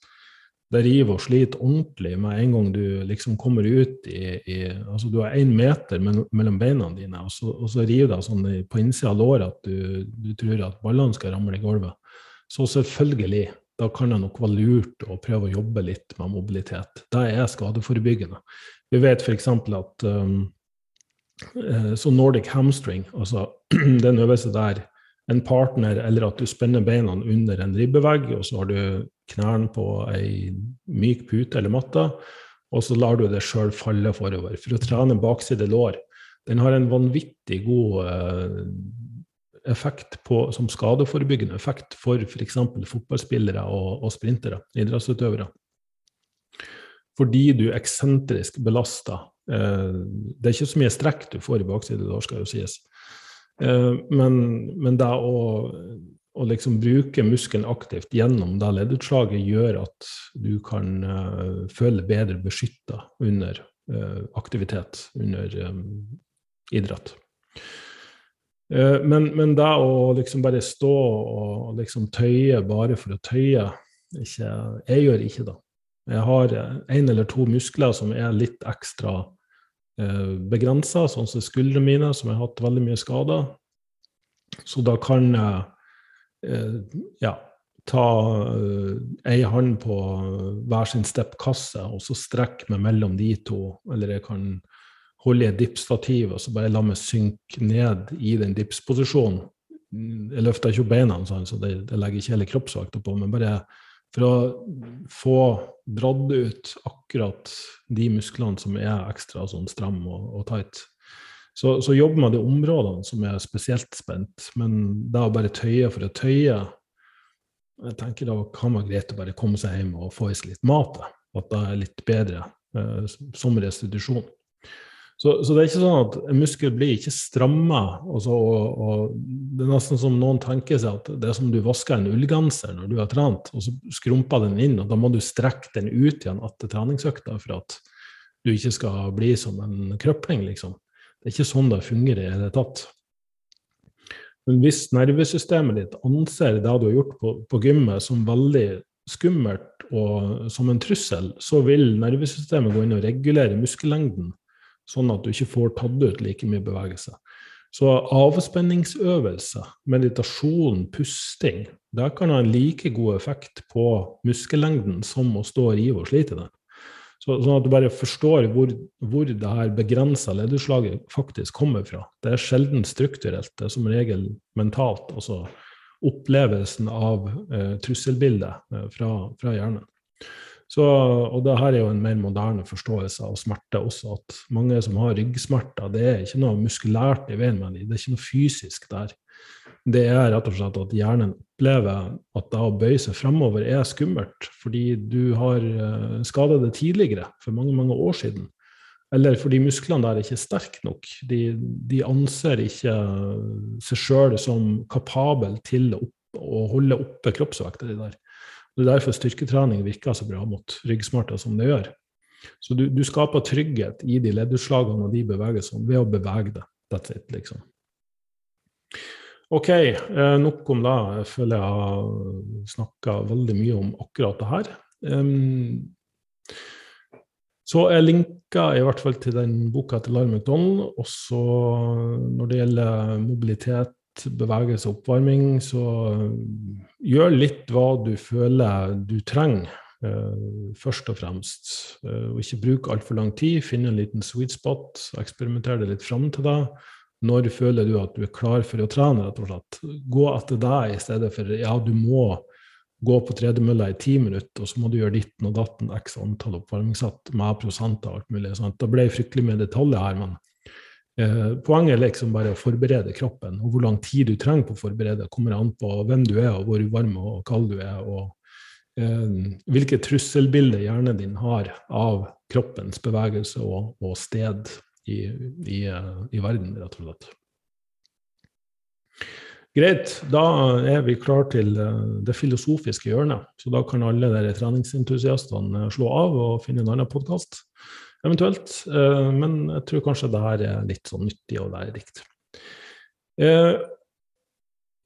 det river og sliter ordentlig med en gang du liksom kommer ut i, i altså Du har én meter mellom beina dine, og så, og så river det sånn på innsida av låret at du, du, tror at ballene skal ramle i gulvet. Så selvfølgelig, da kan det nok være lurt å prøve å jobbe litt med mobilitet. Det er skadeforebyggende. Vi vet f.eks. at um, så Nordic hamstring, altså den øvelsen der en partner, eller at du spenner beina under en ribbevegg, og så har du knærne på ei myk pute eller matte, og så lar du det sjøl falle forover. For å trene bakside lår, den har en vanvittig god eh, effekt på, som skadeforebyggende effekt for f.eks. fotballspillere og, og sprintere, idrettsutøvere. Fordi du eksentrisk belaster. Eh, det er ikke så mye strekk du får i bakside da, skal jo sies. Eh, men, men det å, å liksom bruke muskelen aktivt gjennom det leddutslaget gjør at du kan uh, føle bedre beskytta under aktivitet, under idrett. Men, men det å liksom bare stå og liksom tøye bare for å tøye ikke, Jeg gjør ikke det. Jeg har én eller to muskler som er litt ekstra eh, begrensa, sånn som skuldrene mine, som jeg har hatt veldig mye skader. Så da kan jeg eh, ja, ta eh, ei hånd på hver sin steppkasse og så strekke meg mellom de to. Eller jeg kan holde i et dipsstativ og så bare la meg synke ned i den dipsposisjonen. Jeg løfter ikke opp beina, så det, det legger ikke hele kroppsvakta på, men bare for å få dratt ut akkurat de musklene som er ekstra sånn stram og, og tight. Så, så jobber man de områdene som er spesielt spent. Men det å bare tøye for å tøye jeg tenker Da kan være greit å bare komme seg hjem og få i seg litt mat. At det er litt bedre eh, som restitusjon. Så, så, det er ikke sånn at en muskel blir ikke stramma. Og, og, og, det er nesten som noen tenker seg at det er som du vasker en ullgenser når du har trent, og så skrumper den inn, og da må du strekke den ut igjen etter treningsøkta for at du ikke skal bli som en krøpling, liksom. Det er ikke sånn det fungerer i det tatt. Men hvis nervesystemet ditt anser det du har gjort på, på gymmet som veldig skummelt og som en trussel, så vil nervesystemet gå inn og regulere muskellengden sånn at du ikke får tatt ut like mye bevegelse. Så avspenningsøvelse, meditasjon, pusting, det kan ha en like god effekt på muskellengden som å stå og rive og slite den. Så, sånn at du bare forstår hvor, hvor det her begrensa lederslaget faktisk kommer fra. Det er sjelden strukturelt, det er som regel mentalt. Altså opplevelsen av eh, trusselbildet eh, fra, fra hjernen. Så, og det her er jo en mer moderne forståelse av smerte også, at mange som har ryggsmerter, det er ikke noe muskulært i veien med dem, det er ikke noe fysisk der. Det er rett og slett at hjernen opplever at det å bøye seg fremover er skummelt, fordi du har eh, skada det tidligere, for mange, mange år siden. eller fordi musklene der ikke er sterke nok. De, de anser ikke seg sjøl som kapabel til å, å holde oppe kroppsvekta di der. Det er derfor styrketrening virker så bra mot ryggsmerter som det gjør. Så du, du, skaper trygghet i de leddutslagene og de bevegelsene ved å bevege deg. That's it, liksom. Ok, eh, nok om det. Jeg føler jeg har snakka veldig mye om akkurat det her. Så jeg linker i hvert fall til den boka til Larry McDonald. Også når det gjelder mobilitet, bevegelse og oppvarming, så gjør litt hva du føler du trenger, uh, først og fremst. Uh, og ikke bruk altfor lang tid. Finn en liten sweet spot, eksperimenter det litt fram til deg når føler du at du er klar for å trene, rett og slett. Gå etter deg i stedet for ja, du må gå på tredemølla i ti minutter, og så må du gjøre ditten og datten x antall oppvarmingssett med prosenter og alt mulig. Sant? Da ble fryktelig med detaljer her, men eh, poenget er liksom bare å forberede kroppen. Og hvor lang tid du trenger på å forberede, kommer an på hvem du er, og hvor varm og kald du er, og eh, hvilket trusselbilde hjernen din har av kroppens bevegelse og, og sted i, i, i verden, rett og slett. Greit, da er vi klar til eh, det filosofiske hjørnet. Så da kan alle dere treningsentusiastene slå av og finne en annen podkast, eventuelt. Eh, men jeg tror kanskje det her er litt sånn nyttig og lærerikt. Eh,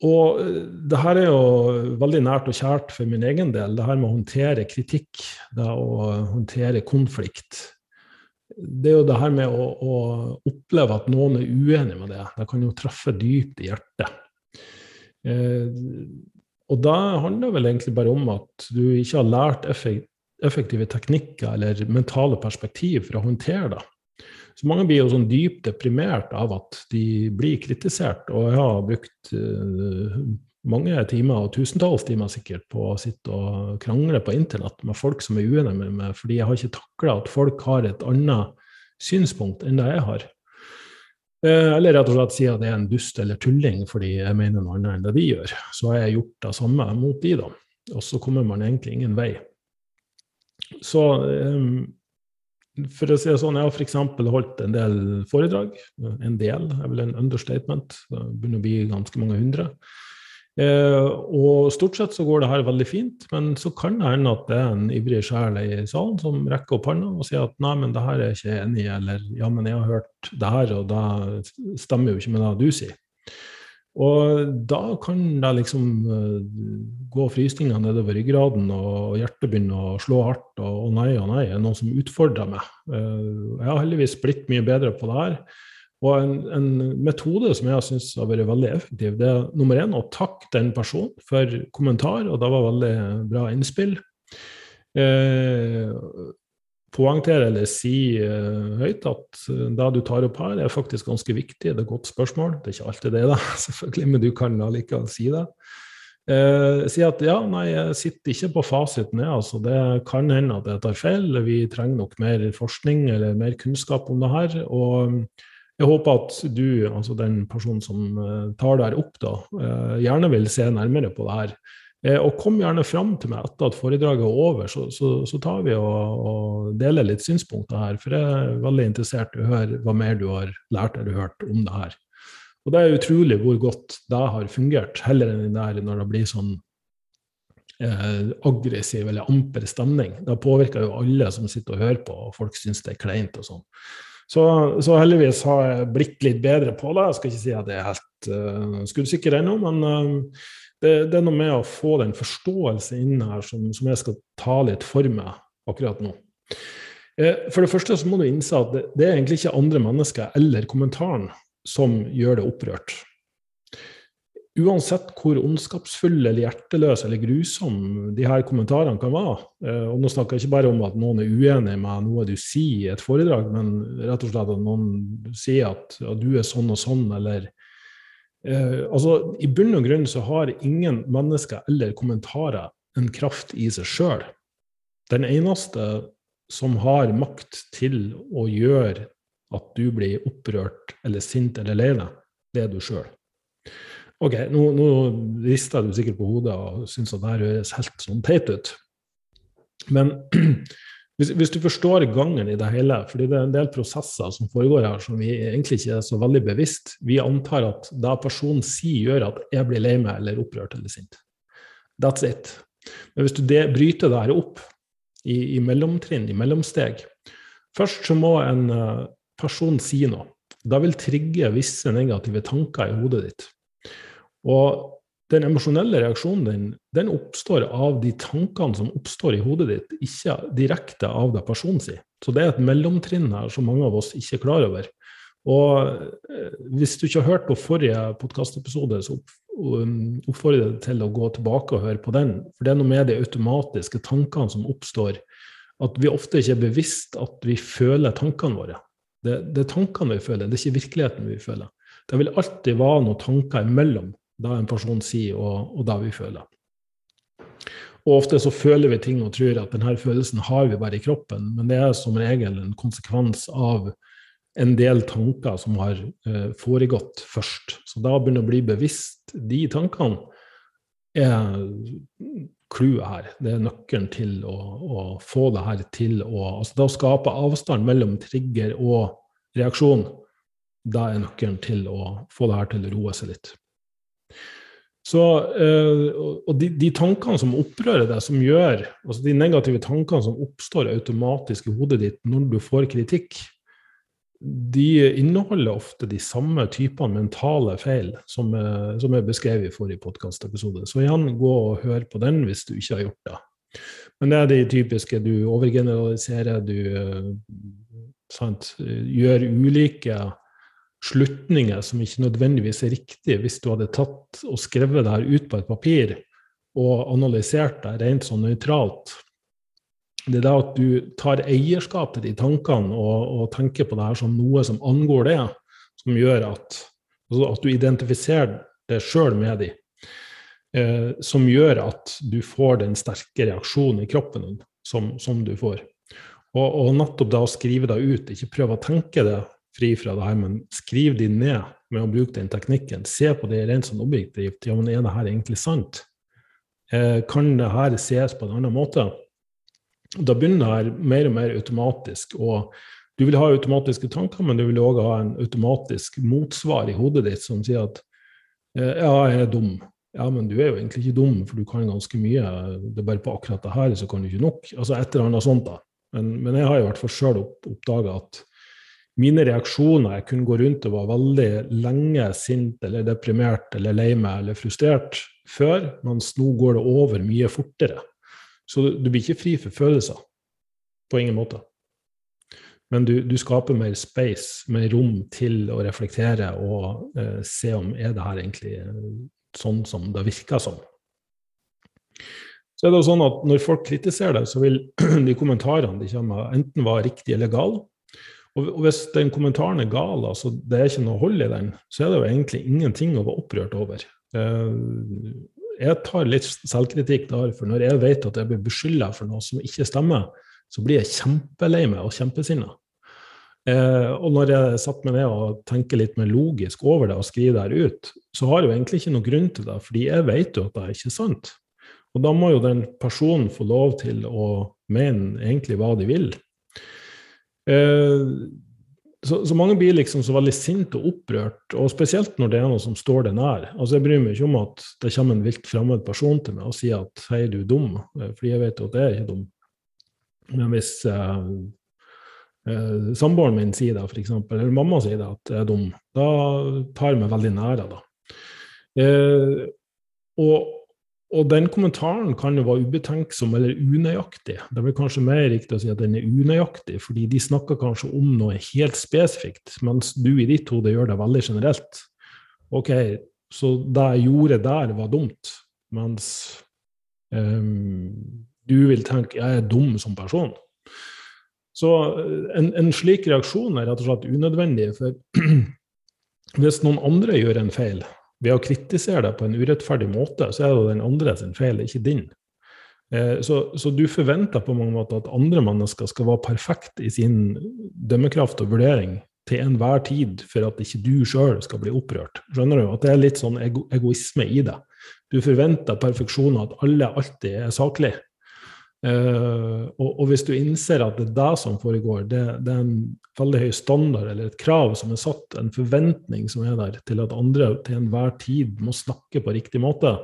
og det her er jo veldig nært og kjært for min egen del, det her med å håndtere kritikk, det å håndtere konflikt det er jo det her med å, å, oppleve at noen er uenig med det. Det kan jo treffe dypt i hjertet. Eh, og da handler det vel egentlig bare om at du ikke har lært effektive teknikker eller mentale perspektiv for å håndtere det. Så mange blir jo sånn dypt deprimert av at de blir kritisert. Og jeg har brukt uh, mange timer, og tusentalls timer sikkert, på å sitte og krangle på internett med folk som er uenige med meg, fordi jeg har ikke takla at folk har et annet synspunkt enn det jeg har. Eh, eller rett og slett si at det er en dust eller tulling fordi jeg mener noe annet enn det de gjør. Så har jeg gjort det samme mot de, da. Og så kommer man egentlig ingen vei. Så um, for å si det sånn, jeg har f.eks. holdt en del foredrag. En del er vel en understatement. Det begynner å bli ganske mange hundre. Eh, og stort sett så går det her veldig fint, men så kan det hende at det er en ivrig sjel i salen som rekker opp hånda og sier at nei, men det her er jeg ikke enig i, eller ja, men jeg har hørt det her, og det stemmer jo ikke med det du sier. Og da kan det liksom uh, gå frysninger nedover ryggraden, og hjertet begynner å slå hardt, og, nei og nei er noen som utfordrer meg. Uh, jeg har heldigvis blitt mye bedre på det her. Og en, en metode som jeg syns har vært veldig effektiv, det er nummer én å takke den personen for kommentar, og det var veldig bra innspill. Eh, poengtere eller si uh, høyt at det du tar opp her, er faktisk ganske viktig. Det er et godt spørsmål. Det er ikke alltid det, da, selvfølgelig, men du kan allikevel si det. Uh, si at ja, nei, jeg sitter ikke på fasiten. Ja, altså, det kan hende at jeg tar feil. Vi trenger nok mer forskning eller mer kunnskap om det her. og jeg håper at du, altså den personen som tar det her opp, da, gjerne vil se nærmere på det her. Uh, og kom gjerne fram til meg etter at foredraget er over, så, så, så tar vi og, og, deler litt synspunkter her. For jeg er veldig interessert i å høre hva mer du har lært eller hørt om det her. Og det er utrolig hvor godt det har fungert, heller enn der når det blir sånn aggressiv eller amper stemning. Det påvirker jo alle som sitter og hører på, og folk syns det er kleint og sånn. Så, så, heldigvis har jeg blitt litt bedre på det. Jeg skal ikke si at jeg er helt uh, skuddsikker ennå, men uh, det, det, er noe med å få den forståelse inn her som, som jeg skal ta litt for meg akkurat nå. Uh, for det første så må du innse at det, det er egentlig ikke andre mennesker eller kommentaren som gjør det opprørt uansett hvor ondskapsfulle eller hjerteløse eller grusomme de her kommentarene kan være eh, Og nå snakker jeg ikke bare om at noen er uenig med noe du sier i et foredrag, men rett og slett at noen sier at at du er sånn og sånn, eller eh, Altså, i bunn og grunn så har ingen mennesker eller kommentarer en kraft i seg sjøl. Den eneste som har makt til å gjøre at du blir opprørt eller sint eller lei deg, det er du sjøl. Ok, nå, nå rister du sikkert på hodet og syns at det høres helt sånn teit ut. Men hvis, hvis, du forstår gangen i det hele, fordi det er en del prosesser som foregår her som vi egentlig ikke er så veldig bevisst. Vi antar at det personen sier, gjør at jeg blir lei meg eller opprørt eller sint. That's it. Men hvis du det, bryter det her opp i, i, mellomtrinn, i mellomsteg Først så må en uh, person si noe. Da vil trigge visse negative tanker i hodet ditt. Og den emosjonelle reaksjonen din den oppstår av de tankene som oppstår i hodet ditt, ikke direkte av det personen si. Så det er et mellomtrinn her som mange av oss ikke er klar over. Og eh, hvis du ikke har hørt på forrige podkastepisode, så um, oppfordrer jeg deg til å gå tilbake og høre på den. For det er noe med de automatiske tankene som oppstår, at vi ofte ikke er bevisst at vi føler tankene våre. Det, det er tankene vi føler, det er ikke virkeligheten vi føler. Det vil alltid være noen tanker imellom det en person sier, og, og det vi føler. Og ofte så føler vi ting og tror at denne følelsen har vi bare i kroppen, men det er som regel en konsekvens av en del tanker som har eh, foregått først. Så da begynner å bli bevisst de tankene, er clouet her. Det er nøkkelen til å, å, få det her til å altså Da skape avstand mellom trigger og reaksjon. Da er nøkkelen til å få det her til å roe seg litt. Så, eh, og de, de, tankene som opprører deg, som gjør altså De negative tankene som oppstår automatisk i hodet ditt når du får kritikk, de inneholder ofte de samme typene mentale feil som, eh, som er beskrevet i forrige podkastepisode. Så igjen, gå og hør på den hvis du ikke har gjort det. Men det er de typiske. Du overgeneraliserer, du eh, sant, gjør ulike slutninger som ikke nødvendigvis er riktige hvis du hadde tatt og skrevet det her ut på et papir og analysert det rent sånn nøytralt. Det er da at du tar eierskap til de tankene og, og, tenker på det her som noe som angår det, som gjør at, altså at du identifiserer det sjøl med de, eh, som gjør at du får den sterke reaksjonen i kroppen din som, som du får. Og, og nettopp da å skrive det ut, ikke prøve å tenke det fri fra det her, men skriv de ned med å bruke den teknikken. Se på det rent sånn objektivt. Ja, men er det her egentlig sant? Eh, kan det her ses på en annen måte? Da begynner det her mer og mer automatisk. og Du vil ha automatiske tanker, men du vil òg ha en automatisk motsvar i hodet ditt som sier at eh, ja, jeg er dum. Ja, men du er jo egentlig ikke dum, for du kan ganske mye. Det er bare på akkurat det her så kan du ikke nok. Altså et eller annet sånt, da. Men, men jeg har i hvert fall sjøl opp, oppdaga at mine reaksjoner Jeg kunne gå rundt og var veldig lenge sint eller deprimert eller lei meg eller frustrert før, mens nå går det over mye fortere. Så du blir ikke fri for følelser. På ingen måte. Men du, du skaper mer space, mer rom til å reflektere og eh, se om er det her egentlig eh, sånn som det virker som. Så er det jo sånn at Når folk kritiserer det, så vil de kommentarene de kommer enten være riktige eller gale. Og hvis den kommentaren er gal, altså det er ikke noe hold i den, så er det jo egentlig ingenting å være opprørt over. Eh, jeg tar litt selvkritikk der, for når jeg vet at jeg blir beskylda for noe som ikke stemmer, så blir jeg kjempelei meg og kjempesinna. Eh, og når jeg setter meg ned og tenker litt mer logisk over det og skriver det ut, så har jeg jo egentlig ikke noen grunn til det, fordi jeg vet jo at det er ikke sant. Og da må jo den personen få lov til å mene egentlig hva de vil. Eh, så, så, mange blir liksom så veldig sinte og opprørt, og spesielt når det er noe som står det nær. Altså Jeg bryr meg ikke om at det kommer en vilt fremmed person til meg og sier at 'hei, du er dum', eh, fordi jeg vet jo at jeg er ikke dum. Men hvis eh, eh, samboeren min sier det, f.eks., eller mamma sier det at jeg er dum, da tar jeg meg veldig nære. da. Eh, og, og den kommentaren kan jo være ubetenksom eller unøyaktig. Det er kanskje mer riktig å si at den er unøyaktig, fordi de snakker kanskje om noe helt spesifikt, mens du i ditt hode gjør det veldig generelt. Ok, så det jeg gjorde der, var dumt, mens um, du vil tenke jeg er dum som person. Så eh, en, en slik reaksjon er rett og slett unødvendig. For hvis noen andre gjør en feil, ved å kritisere deg på en urettferdig måte, så er det den andre sin feil, ikke din. Eh, så, så, du forventer på mange måter at andre mennesker skal være perfekt i sin dømmekraft og vurdering til enhver tid for at ikke du sjøl skal bli opprørt. Skjønner du? At det er litt sånn ego egoisme i det. Du forventer perfeksjon, at alle alltid er saklige. Uh, og, og, hvis du innser at det er det som foregår, det, det, er en veldig høy standard eller et krav som er satt, en forventning som er der til at andre til enhver tid må snakke på riktig måte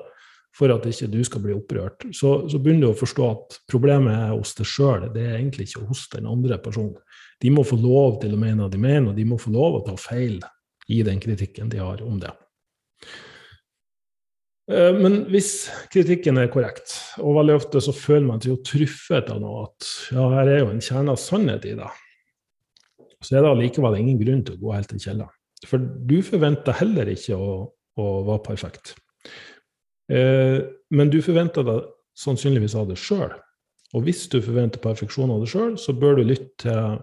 for at ikke du skal bli opprørt, så, så begynner du å forstå at problemet er hos deg sjøl, det er egentlig ikke hos den andre personen. De må få lov til å mene det de mener, og de må få lov å ta feil i den kritikken de har om det. Eh, men hvis kritikken er korrekt, og veldig ofte så føler man seg jo truffet av noe, at ja, her er jo en kjerne av sannhet i det, så er det allikevel ingen grunn til å gå helt til kjelleren. For du forventer heller ikke å, å være perfekt. Eh, men du forventer det sannsynligvis av deg sjøl. Og hvis du forventer perfeksjon av deg sjøl, så bør du lytte til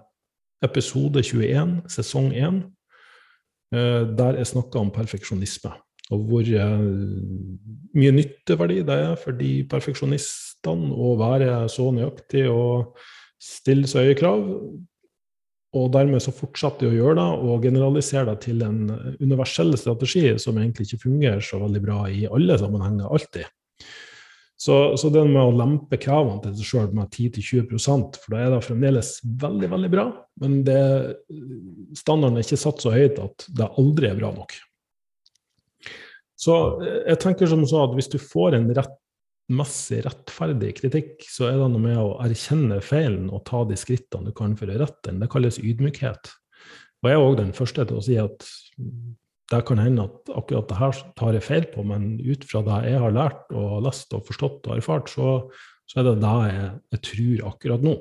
episode 21, sesong 1, eh, der jeg snakker om perfeksjonisme og hvor mye nytteverdi det er for de perfeksjonistene å være så nøyaktig og stille så høye krav. Og dermed så fortsetter de å gjøre det og generalisere det til en universell strategi som egentlig ikke fungerer så veldig bra i alle sammenhenger, alltid. Så, så det med å lempe kravene til seg sjøl med 10-20% for da er det fremdeles veldig, veldig bra, men det, standarden er ikke satt så høyt at det aldri er bra nok. Så eh, jeg tenker som så at hvis du får en rettmessig rettferdig kritikk, så er det noe med å erkjenne feilen og ta de skrittene du kan for å rette den. Det kalles ydmykhet. Og jeg er òg den første til å si at det kan hende at akkurat det her tar jeg feil på, men ut fra det jeg har lært og lest og forstått og erfart, så, så er det det jeg, jeg tror akkurat nå.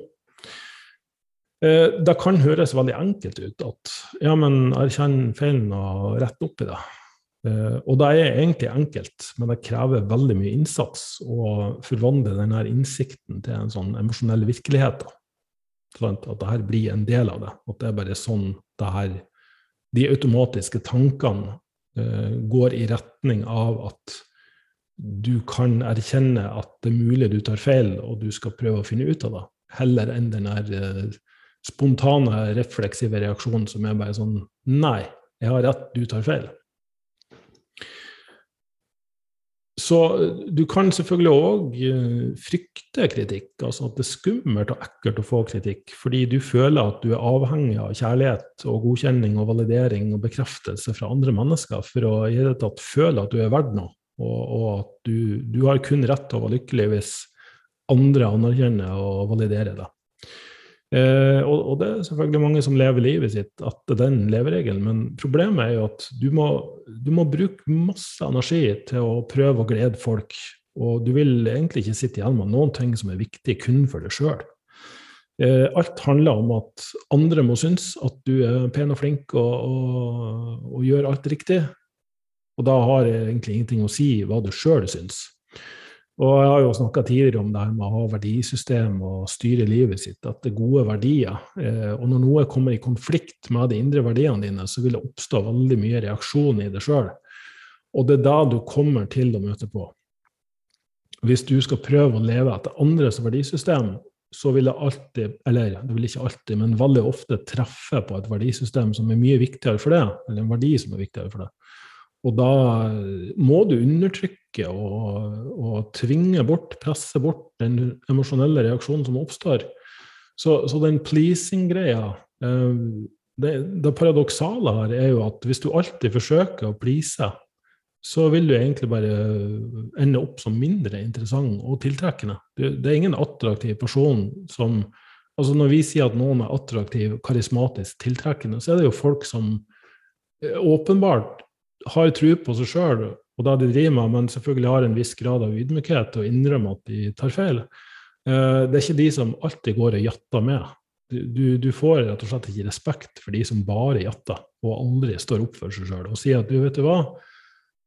Eh, det kan høres veldig enkelt ut at ja, men erkjenn feilen og rett opp i det. Uh, og det er egentlig enkelt, men det krever veldig mye innsats å forvandle denne innsikten til en sånn emosjonell virkelighet. Sånn at det her blir en del av det. At det er bare sånn det her De automatiske tankene uh, går i retning av at du kan erkjenne at det er mulig du tar feil, og du skal prøve å finne ut av det, heller enn den her uh, spontane, refleksive reaksjonen som er bare sånn Nei, jeg har rett, du tar feil. Så du kan selvfølgelig òg eh, frykte kritikk, altså at det er skummelt og ekkelt å få kritikk, fordi du føler at du er avhengig av kjærlighet og godkjenning og validering og bekreftelse fra andre mennesker for å i det tatt føle at du er verdt noe, og, og at du, du, har kun rett til å være lykkelig hvis andre anerkjenner og validerer det. Eh, og, og, det er selvfølgelig mange som lever livet sitt etter den leveregelen, men problemet er jo at du må, du må, bruke masse energi til å prøve å glede folk, og du vil egentlig ikke sitte igjen med noen ting som er viktig kun for deg sjøl. Eh, alt handler om at andre må synes at du er pen og flink og, og, og gjør alt riktig, og da har det egentlig ingenting å si hva du sjøl syns. Og jeg har jo snakka tidligere om det her med å ha verdisystem og styre livet sitt, at det er gode verdier. Eh, og når noe kommer i konflikt med de indre verdiene dine, så vil det oppstå veldig mye reaksjon i det sjøl. Og det er da du kommer til å møte på. Hvis du skal prøve å leve etter andres verdisystem, så vil det alltid, eller det vil ikke alltid, men veldig ofte treffe på et verdisystem som er mye viktigere for deg, eller en verdi som er viktigere for det. Og da må du undertrykke og, og tvinge bort, presse bort den emosjonelle reaksjonen som oppstår. Så, så den pleasing-greia eh, det, det, paradoksale her er jo at hvis du alltid forsøker å please, så vil du egentlig bare ende opp som mindre interessant og tiltrekkende. Det, det er ingen attraktiv person som Altså Når vi sier at noen er attraktiv, karismatisk, tiltrekkende, så er det jo folk som eh, åpenbart har tro på seg sjøl og det de driver med, men selvfølgelig har en viss grad av ydmykhet og innrømmer at de tar feil. Eh, det er ikke de som alltid går og jatter med. Du, du, får rett og slett ikke respekt for de som bare jatter og aldri står opp for seg sjøl og sier at du, vet du hva,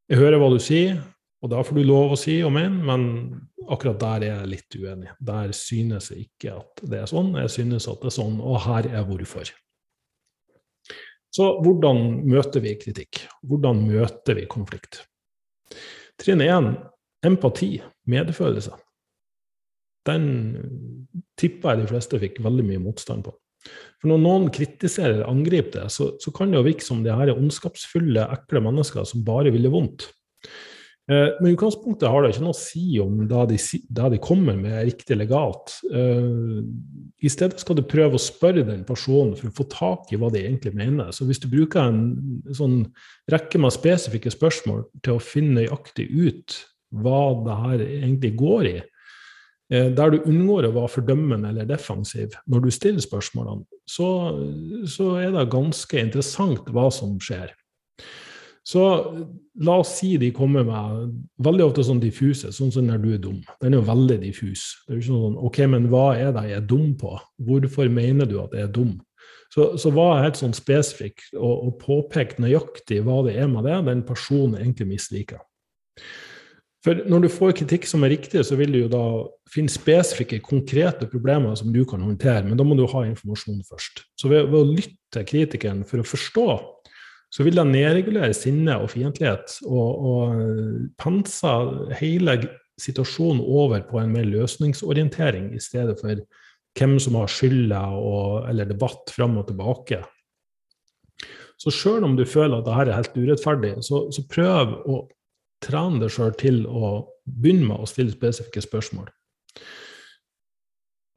jeg hører hva du sier, og da får du lov å si og mene, men akkurat der er jeg litt uenig. Der synes jeg ikke at det er sånn, jeg synes at det er sånn, og her er hvorfor. Så hvordan møter vi kritikk? Hvordan møter vi konflikt? Trinn én empati, medfølelse. Den tipper jeg de fleste fikk veldig mye motstand på. For når noen kritiserer eller angriper det, så, så kan det jo virke som de her er ondskapsfulle, ekle mennesker som bare ville vondt. Eh, men i utgangspunktet har det ikke noe å si om det de, de kommer med er riktig legalt. Uh, I stedet skal du prøve å spørre den personen for å få tak i hva de egentlig mener. Så hvis du bruker en sånn rekke med spesifikke spørsmål til å finne nøyaktig ut hva det her egentlig går i, uh, der du unngår å være fordømmende eller defensiv når du stiller spørsmålene, så, så er det ganske interessant hva som skjer. Så la oss si de kommer med veldig ofte sånn diffuse, sånn som når du er dum. Den er jo veldig diffus. Det er jo ikke sånn OK, men hva er det jeg er dum på? Hvorfor mener du at jeg er dum? Så, så var helt sånn spesifikk og, og påpekt nøyaktig hva det er med det den personen egentlig misliker. For når du får kritikk som er riktig, så vil du jo da finne spesifikke, konkrete problemer som du kan håndtere, men da må du ha informasjon først. Så ved, ved å lytte til kritikeren for å forstå så vil det nedregulere sinne og fiendtlighet og, og pense hele situasjonen over på en mer løsningsorientering i stedet for hvem som har skylda eller debatt fram og tilbake. Så sjøl om du føler at dette er helt urettferdig, så, så prøv å trene deg sjøl til å begynne med å stille spesifikke spørsmål.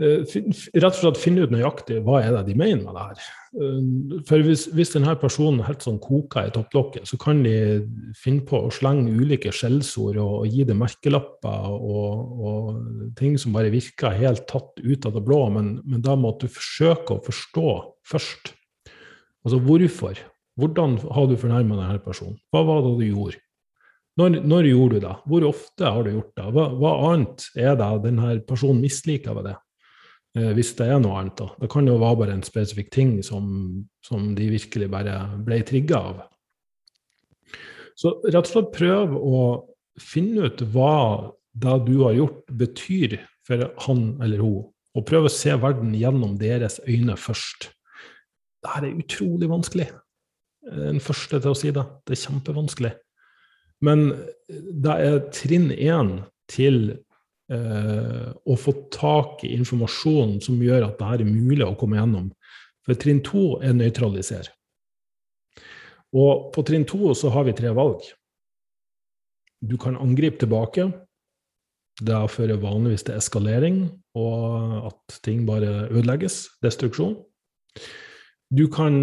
Eh, rett og slett finne ut nøyaktig hva er det de mener med det her. Eh, for hvis, hvis denne personen helt sånn koker i topplokket, så kan de finne på å slenge ulike skjellsord og, og, gi det merkelapper og, og, ting som bare virker helt tatt ut av det blå, men, men da måtte du forsøke å forstå først. Altså hvorfor? Hvordan har du fornærma denne personen? Hva var det du gjorde? Når, når, gjorde du det? Hvor ofte har du gjort det? Hva, hva annet er det denne personen misliker ved det? Eh, hvis det er noe annet. da. Det kan jo være bare en spesifikk ting som, som de virkelig bare ble trigga av. Så rett og slett prøv å finne ut hva det du har gjort, betyr for han eller hun. Og prøv å se verden gjennom deres øyne først. Dette er utrolig vanskelig. Den første til å si det. Det er kjempevanskelig. Men det er trinn én til eh, å få tak i informasjon som gjør at dette er mulig å komme gjennom. For trinn to er nøytralisere. Og på trinn to så har vi tre valg. Du kan angripe tilbake. Det fører vanligvis til eskalering og at ting bare ødelegges. Destruksjon. Du kan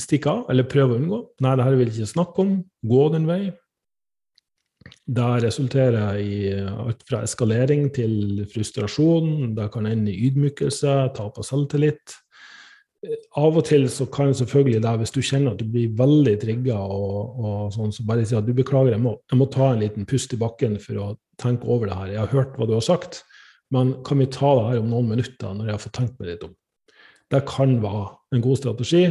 stikke av eller prøve å unngå. Nei, det her vil jeg ikke snakke om. Gå den vei. Det resulterer i alt fra eskalering til frustrasjon. Det kan ende i ydmykelse, tap av selvtillit. Av og til så kan selvfølgelig det, hvis du kjenner at du blir veldig trigga, og, og sånn, så bare si at du beklager, jeg må, jeg må, ta en liten pust i bakken for å tenke over det her. Jeg har hørt hva du har sagt, men kan vi ta det her om noen minutter når jeg har fått tenkt meg litt om? Det kan være en god strategi,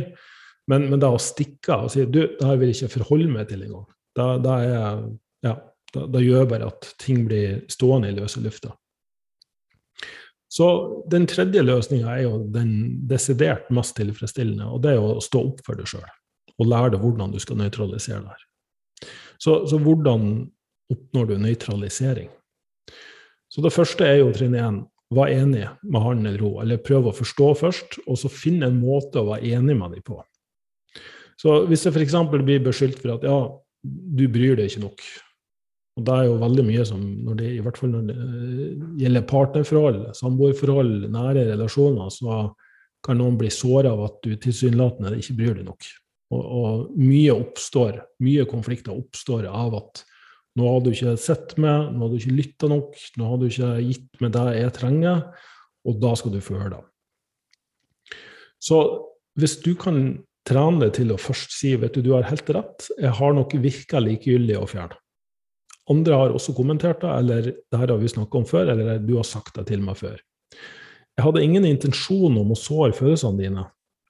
men, men det å stikke av og si du, det her vil jeg ikke forholde meg til engang, det, det er ja, da, da gjør bare at ting blir stående i løse lufta. Så den tredje løsninga er jo den desidert mest tilfredsstillende, og det er jo å stå opp for deg sjøl. Og lære deg hvordan du skal nøytralisere det her. Så, så, hvordan oppnår du nøytralisering? Så det første er jo trinn én. Vær enig med han eller hun, eller prøv å forstå først, og så finn en måte å være enig med dem på. Så hvis jeg f.eks. blir beskyldt for at ja, du bryr deg ikke nok, og det er jo veldig mye som, det, i hvert fall når det eh, gjelder partnerforhold, samboerforhold, nære relasjoner, så kan noen bli såra av at du tilsynelatende ikke bryr deg nok. Og, og, mye oppstår, mye konflikter oppstår av at nå har du ikke sett meg, nå har du ikke lytta nok, nå har du ikke gitt meg det jeg trenger, og da skal du få høre det. Så hvis du kan trene deg til å først si vet du, du har helt rett, jeg har nok virka likegyldig å fjerne. Andre har også kommentert det, eller det her har vi snakka om før, eller du har sagt det til meg før. Jeg hadde ingen intensjon om å såre følelsene dine.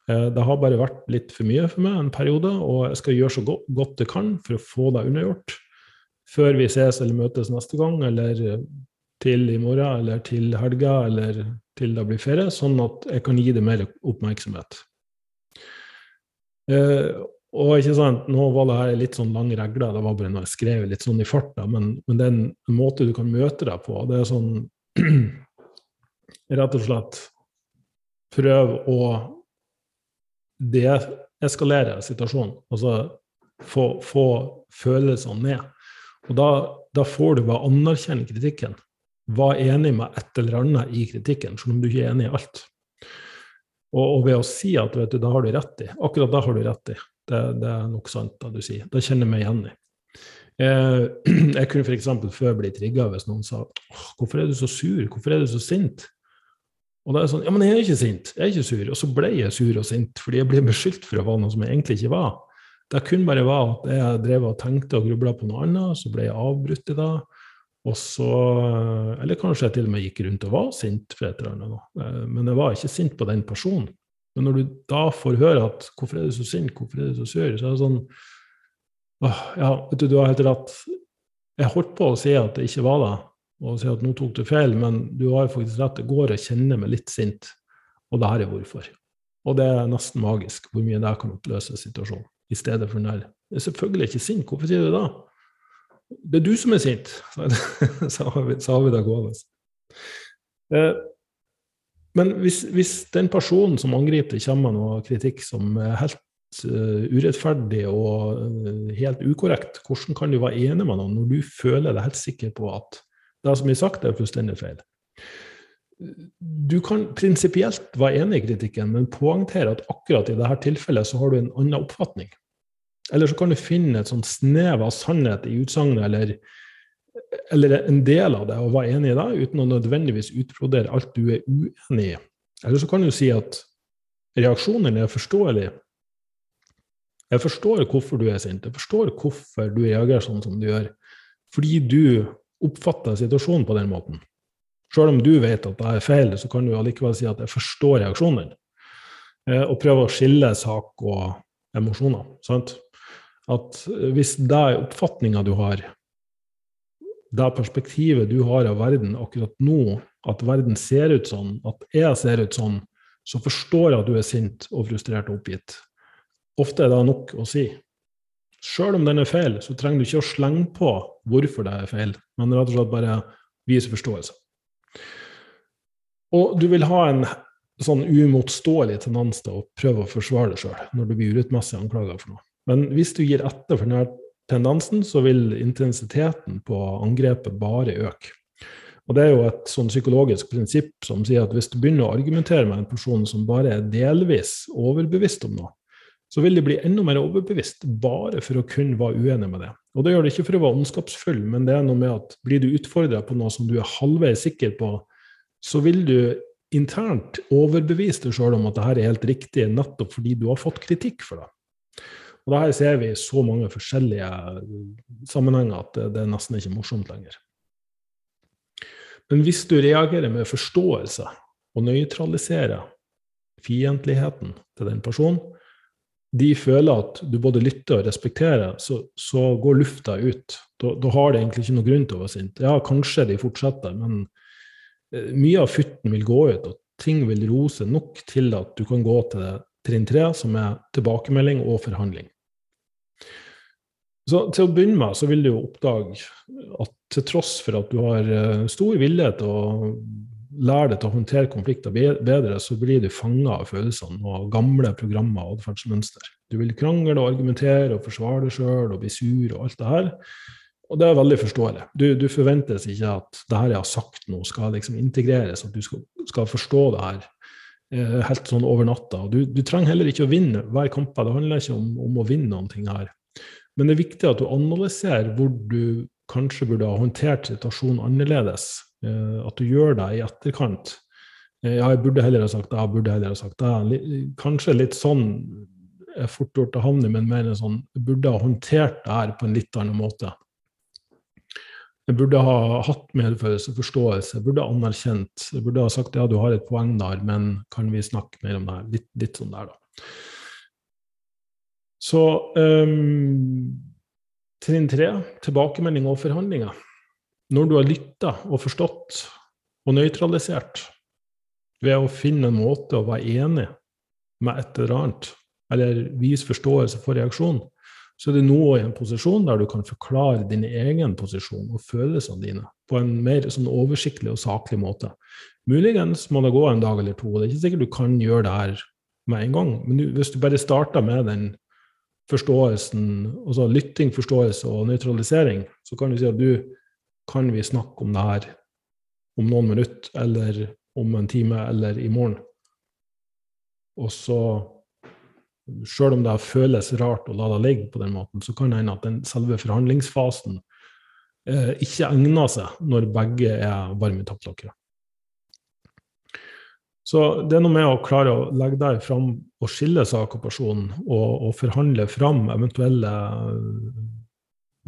Eh, det har bare vært litt for mye for meg en periode, og jeg skal gjøre så godt jeg kan for å få det unnagjort før vi ses eller møtes neste gang, eller til i morgen, eller til helga, eller til det blir ferie, sånn at jeg kan gi det mer oppmerksomhet. Eh, og ikke sant, Nå var det her litt sånn lange regler, det var bare noe jeg skrev litt sånn i farta, men, men det er en måte du kan møte deg på. Det er sånn Rett og slett prøv å deeskalere situasjonen. Altså få, få følelsene ned. Og da, da får du bare anerkjenne kritikken. Var enig med et eller annet i kritikken, selv om du ikke er enig i alt. Og, og ved å si at vet du, da har du rett i, akkurat da har du rett i, det, det er nok sant det du sier. Det kjenner jeg meg igjen i. Eh, jeg kunne f.eks. før bli trigga hvis noen sa 'Hvorfor er du så sur? Hvorfor er du så sint?' Og da er det sånn Ja, men jeg er ikke sint. Jeg er ikke sur. Og så ble jeg sur og sint fordi jeg ble beskyldt for å være noe som jeg egentlig ikke var. Det kunne bare være at jeg drev og tenkte og grubla på noe annet, så ble jeg avbrutt i det. Og så Eller kanskje jeg til og med gikk rundt og var sint for et eller annet. Eh, men jeg var ikke sint på den personen. Men når du da får høre at 'hvorfor er du så sint', 'hvorfor er du så sur', så er det sånn åh, Ja, vet du, du har helt rett. Jeg holdt på å si at det ikke var det, og si at nå tok du feil, men du har faktisk rett. Det går å kjenner meg litt sint, og det her er hvorfor. Og det er nesten magisk hvor mye det kan oppløse situasjonen, i stedet for den der Jeg er selvfølgelig ikke sint, hvorfor sier du det? Det er du som er sint, har vi, så har vi gående. Eh, men hvis, hvis, den personen som angriper kommer med noe kritikk som er helt uh, urettferdig og uh, helt ukorrekt, hvordan kan du være enig med noen når du føler deg helt sikker på at det som blir sagt, er fullstendig feil? Du kan prinsipielt være enig i kritikken, men poengtere at akkurat i dette tilfellet så har du en annen oppfatning. Eller så kan du finne et sånt snev av sannhet i utsagnet, eller eller en del av det, og være enig i det, uten å nødvendigvis utbrodere alt du er uenig i. Eller så kan du si at reaksjonen er forståelig. Jeg forstår hvorfor du er sint, jeg forstår hvorfor du reagerer sånn som du gjør. Fordi du oppfatter situasjonen på den måten. Selv om du vet at det er feil, så kan du allikevel si at jeg forstår reaksjonen. Eh, og prøve å skille sak og emosjoner. Sant? At hvis det er oppfatninga du har, det perspektivet du har av verden akkurat nå, at verden ser ut sånn, at jeg ser ut sånn, så forstår jeg at du er sint og frustrert og oppgitt. Ofte er det nok å si. Sjøl om den er feil, så trenger du ikke å slenge på hvorfor det er feil, men rett og slett bare vise forståelse. Og du vil ha en sånn uimotståelig tendens til å prøve å forsvare deg sjøl når du blir urettmessig anklaga for noe. Men hvis du gir etter for tendensen, så vil intensiteten på angrepet bare øke. Og Det er jo et sånn psykologisk prinsipp som sier at hvis du begynner å argumentere med en person som bare er delvis overbevist om noe, så vil de bli enda mer overbevist bare for å kunne være uenig med det. Og det gjør det ikke for å være ondskapsfull, men det er noe med at blir du utfordra på noe som du er halvveis sikker på, så vil du internt overbevise deg sjøl om at dette er helt riktig, nettopp fordi du har fått kritikk for det. Og det her ser vi i så mange forskjellige sammenhenger at det, det er nesten ikke morsomt lenger. Men hvis du reagerer med forståelse og nøytraliserer fiendtligheten til den personen, de føler at du både lytter og respekterer, så, så går lufta ut. Da, da, har det egentlig ikke noe grunn til å være sint. Ja, kanskje de fortsetter, men eh, mye av futten vil gå ut, og ting vil rose nok til at du kan gå til trinn tre, som er tilbakemelding og forhandling. Så til å begynne med så vil du jo oppdage at til tross for at du har eh, stor vilje til å lære deg til å håndtere konflikter bedre, så blir du fanga av følelsene og gamle programmer og atferdsmønster. Du vil krangle og argumentere og forsvare deg sjøl og bli sur og alt det her. Og det er veldig forståelig. Du, du forventes ikke at det her jeg har sagt nå, skal liksom integreres, at du skal, skal forstå det her eh, helt sånn over natta. Du, du, trenger heller ikke å vinne hver kamp. Det handler ikke om, om å vinne noen ting her. Men det er viktig at du analyserer hvor du kanskje burde ha håndtert situasjonen annerledes. Eh, at du gjør det i etterkant. Eh, ja, jeg burde heller ha sagt det, jeg burde heller ha sagt det. Kanskje litt sånn er fort gjort å havne i, men mer en sånn jeg burde ha håndtert det her på en litt annen måte. Jeg burde ha hatt medfølelse, forståelse, jeg burde ha anerkjent. Jeg burde ha sagt ja, du har et poeng der, men kan vi snakke mer om det her? Litt, litt sånn der, da. Så um, trinn tre, tilbakemelding og forhandlinger. Når du har lytta og forstått og nøytralisert ved å finne en måte å være enig med et eller annet, eller vise forståelse for reaksjonen, så er du nå i en posisjon der du kan forklare din egen posisjon og følelsene dine på en mer sånn oversiktlig og saklig måte. Muligens må det gå en dag eller to. Det er ikke sikkert du kan gjøre det her med en gang, men hvis du bare starter med den forståelsen, altså lytting, forståelse og nøytralisering, så kan du si at du kan vi snakke om det her om noen minutter, eller om en time, eller i morgen. Og så, sjøl om det føles rart å la det ligge på den måten, så kan det hende at den selve forhandlingsfasen eh, ikke egner seg når begge er varme i taktlokkeret. Så det er noe med å klare å legge deg fram og skille sak og person, og, og forhandle fram eventuelle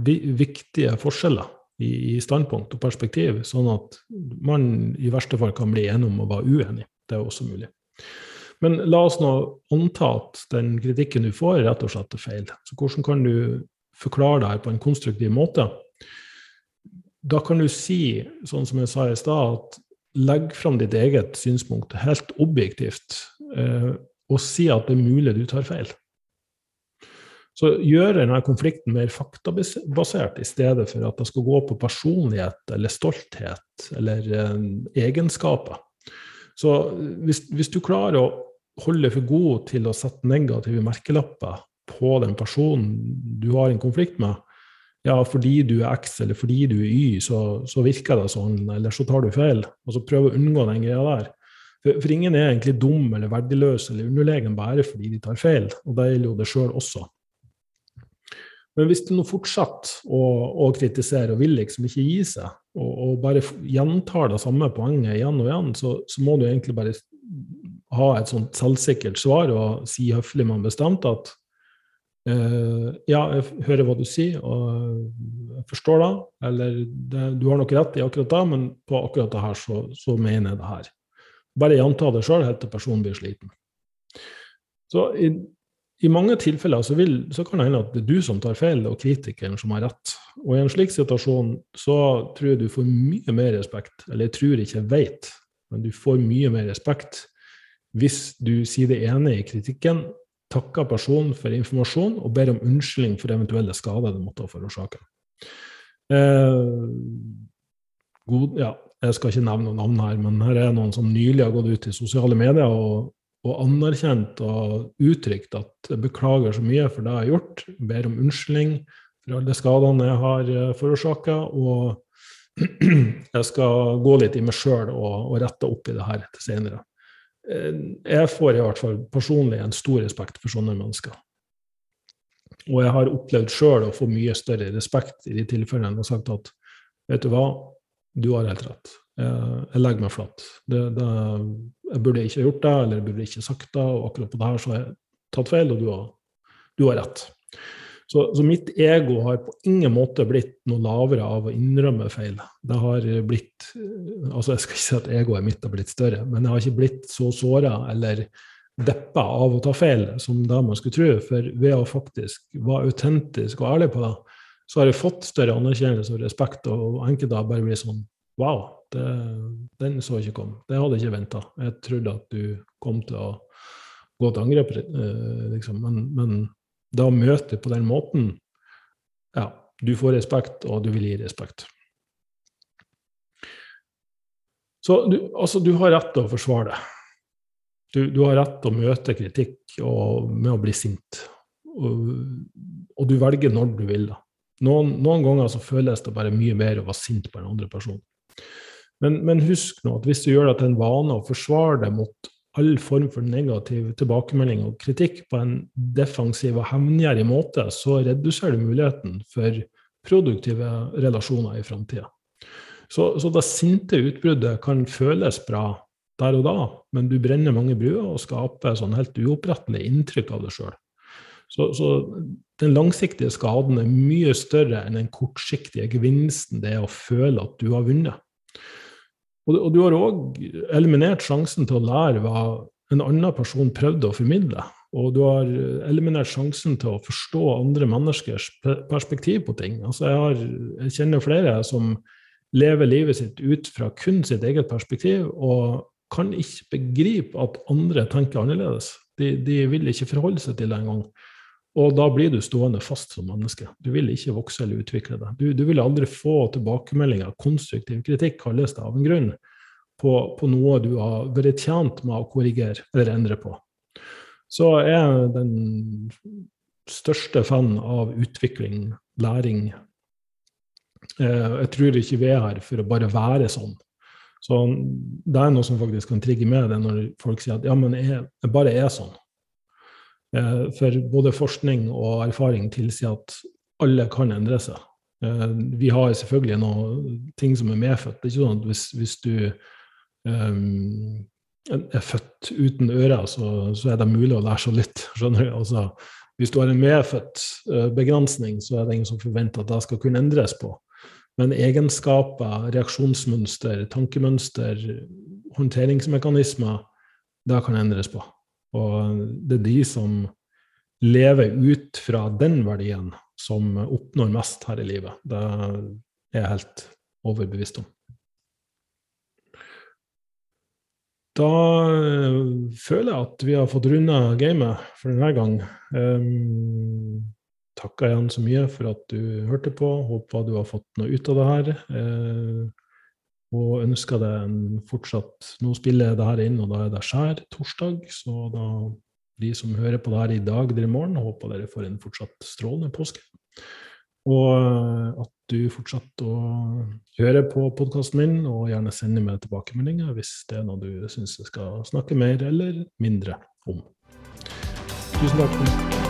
vi, viktige forskjeller i, i, standpunkt og perspektiv, sånn at man i verste fall kan bli enig om å være uenig. Det er også mulig. Men la oss nå anta at den kritikken du får, rett og slett er feil. Så hvordan kan du forklare deg på en konstruktiv måte? Da kan du si, sånn som jeg sa i stad, at legg fram ditt eget synspunkt helt objektivt, eh, og si at det er mulig du tar feil. Så gjør denne konflikten mer faktabasert, i stedet for at det skal gå på personlighet eller stolthet eller eh, egenskaper. Så hvis, hvis, du klarer å holde for god til å sette negative merkelapper på den personen du har en konflikt med, ja, fordi du er X eller fordi du er Y, så, så, virker det sånn, eller så tar du feil. Og så prøv å unngå den greia der. For, for, ingen er egentlig dum eller verdiløs eller underlegen bare fordi de tar feil. Og det gjelder jo det sjøl også. Men hvis du nå fortsetter å, å, kritisere og vil liksom ikke gi seg, og, og bare gjentar det samme poenget igjen og igjen, så, så, må du egentlig bare ha et sånt selvsikkert svar og si høflig, men bestemt at ja, jeg hører hva du sier, og jeg forstår det. Eller det, du har nok rett i akkurat det, men på akkurat det her så, så mener jeg det her. Bare gjenta det sjøl helt til personen blir sliten. Så i, i mange tilfeller så, vil, så, kan det hende at det er du som tar feil, og kritikeren som har rett. Og i en slik situasjon så tror jeg du får mye mer respekt, eller jeg tror ikke jeg vet, men du får mye mer respekt hvis du sier det ene i kritikken, takker personen for informasjon og ber om unnskyldning for eventuelle skader det måtte ha forårsaka. Eh, ja, jeg skal ikke nevne noen navn her, men her er noen som nylig har gått ut i sosiale medier og, og anerkjent og uttrykt at jeg beklager så mye for det jeg har gjort, ber om unnskyldning for alle skadene jeg har eh, forårsaka, og jeg skal gå litt i meg sjøl og, og, rette opp i det her til senere. Eh, jeg får i hvert fall personlig en stor respekt for sånne mennesker. Og jeg har opplevd sjøl å få mye større respekt i de tilfellene og sagt at vet du hva, du har helt rett. Jeg, jeg legger meg flatt. Det, det, jeg burde ikke gjort det, eller jeg burde ikke sagt det, og akkurat på det her så har jeg tatt feil, og du har, du har rett. Så, så, mitt ego har på ingen måte blitt noe lavere av å innrømme feil. Det har blitt altså Jeg skal ikke si at egoet mitt har blitt større, men jeg har ikke blitt så såra eller deppa av å ta feil som det man skulle tro. For ved å faktisk være autentisk og ærlig på det, så har jeg fått større anerkjennelse og respekt, og enkelte har bare blitt sånn Wow, det, den så ikke komme. Det hadde jeg ikke venta. Jeg trodde at du kom til å gå til angrep, eh, liksom. men, men da møter på den måten Ja, du får respekt, og du vil gi respekt. Så du, altså, du har rett til å forsvare deg. Du, du, har rett til å møte kritikk og, med å bli sint. Og, og, du velger når du vil. Noen, noen, ganger så føles det bare mye mer å være sint på en andre person. Men, men, husk nå at hvis du gjør det til en vane å forsvare deg mot all form for negativ tilbakemelding og kritikk på en defensiv og hevngjerrig måte, så reduserer du muligheten for produktive relasjoner i framtida. Så, så, det sinte utbruddet kan føles bra der og da, men du brenner mange bruer og skaper sånn helt uopprettelig inntrykk av deg sjøl. Så, så, den langsiktige skaden er mye større enn den kortsiktige gevinsten det er å føle at du har vunnet. Og, og du har òg eliminert sjansen til å lære hva en annen person prøvde å formidle. Og du har eliminert sjansen til å forstå andre menneskers perspektiv på ting. Altså jeg, har, jeg kjenner flere som lever livet sitt ut fra kun sitt eget perspektiv, og kan ikke begripe at andre tenker annerledes. De, de vil ikke forholde seg til det engang. Og da blir du stående fast som menneske. Du vil ikke vokse eller utvikle deg. Du, du vil aldri få tilbakemeldinger, konstruktiv kritikk kalles det av en grunn, på, på, noe du har vært tjent med å korrigere eller endre på. Så jeg er den største fan av utvikling, læring. Eh, jeg tror ikke vi er her for å bare være sånn. Så det er noe som faktisk kan trigge med det når folk sier at ja, men jeg, jeg bare er sånn. Eh, for både forskning og erfaring tilsier at alle kan endre seg. Eh, vi har selvfølgelig noen ting som er medfødt. Det er ikke sånn at hvis, hvis du um, er født uten ører, så, så, er det mulig å lære seg litt. skjønner du? Altså, hvis du har en medfødt begrensning, så er det ingen som forventer at det skal kunne endres på. Men egenskaper, reaksjonsmønster, tankemønster, håndteringsmekanismer, det kan endres på. Og det er de som lever ut fra den verdien, som oppnår mest her i livet. Det er jeg helt overbevist om. Da eh, føler jeg at vi har fått runda gamet for denne gang. Um, takker igjen så mye for at du hørte på. Håper du har fått noe ut av det her. Uh, og ønsker deg en fortsatt Nå spiller jeg det her inn, og da er det skjær torsdag. Så da de som hører på det her i dag eller i morgen, håper dere får en fortsatt strålende påske. Og eh, at du fortsetter å høre på podkasten min, og gjerne sende meg tilbakemeldinger hvis det er noe du syns jeg skal snakke mer eller mindre om. Tusen takk.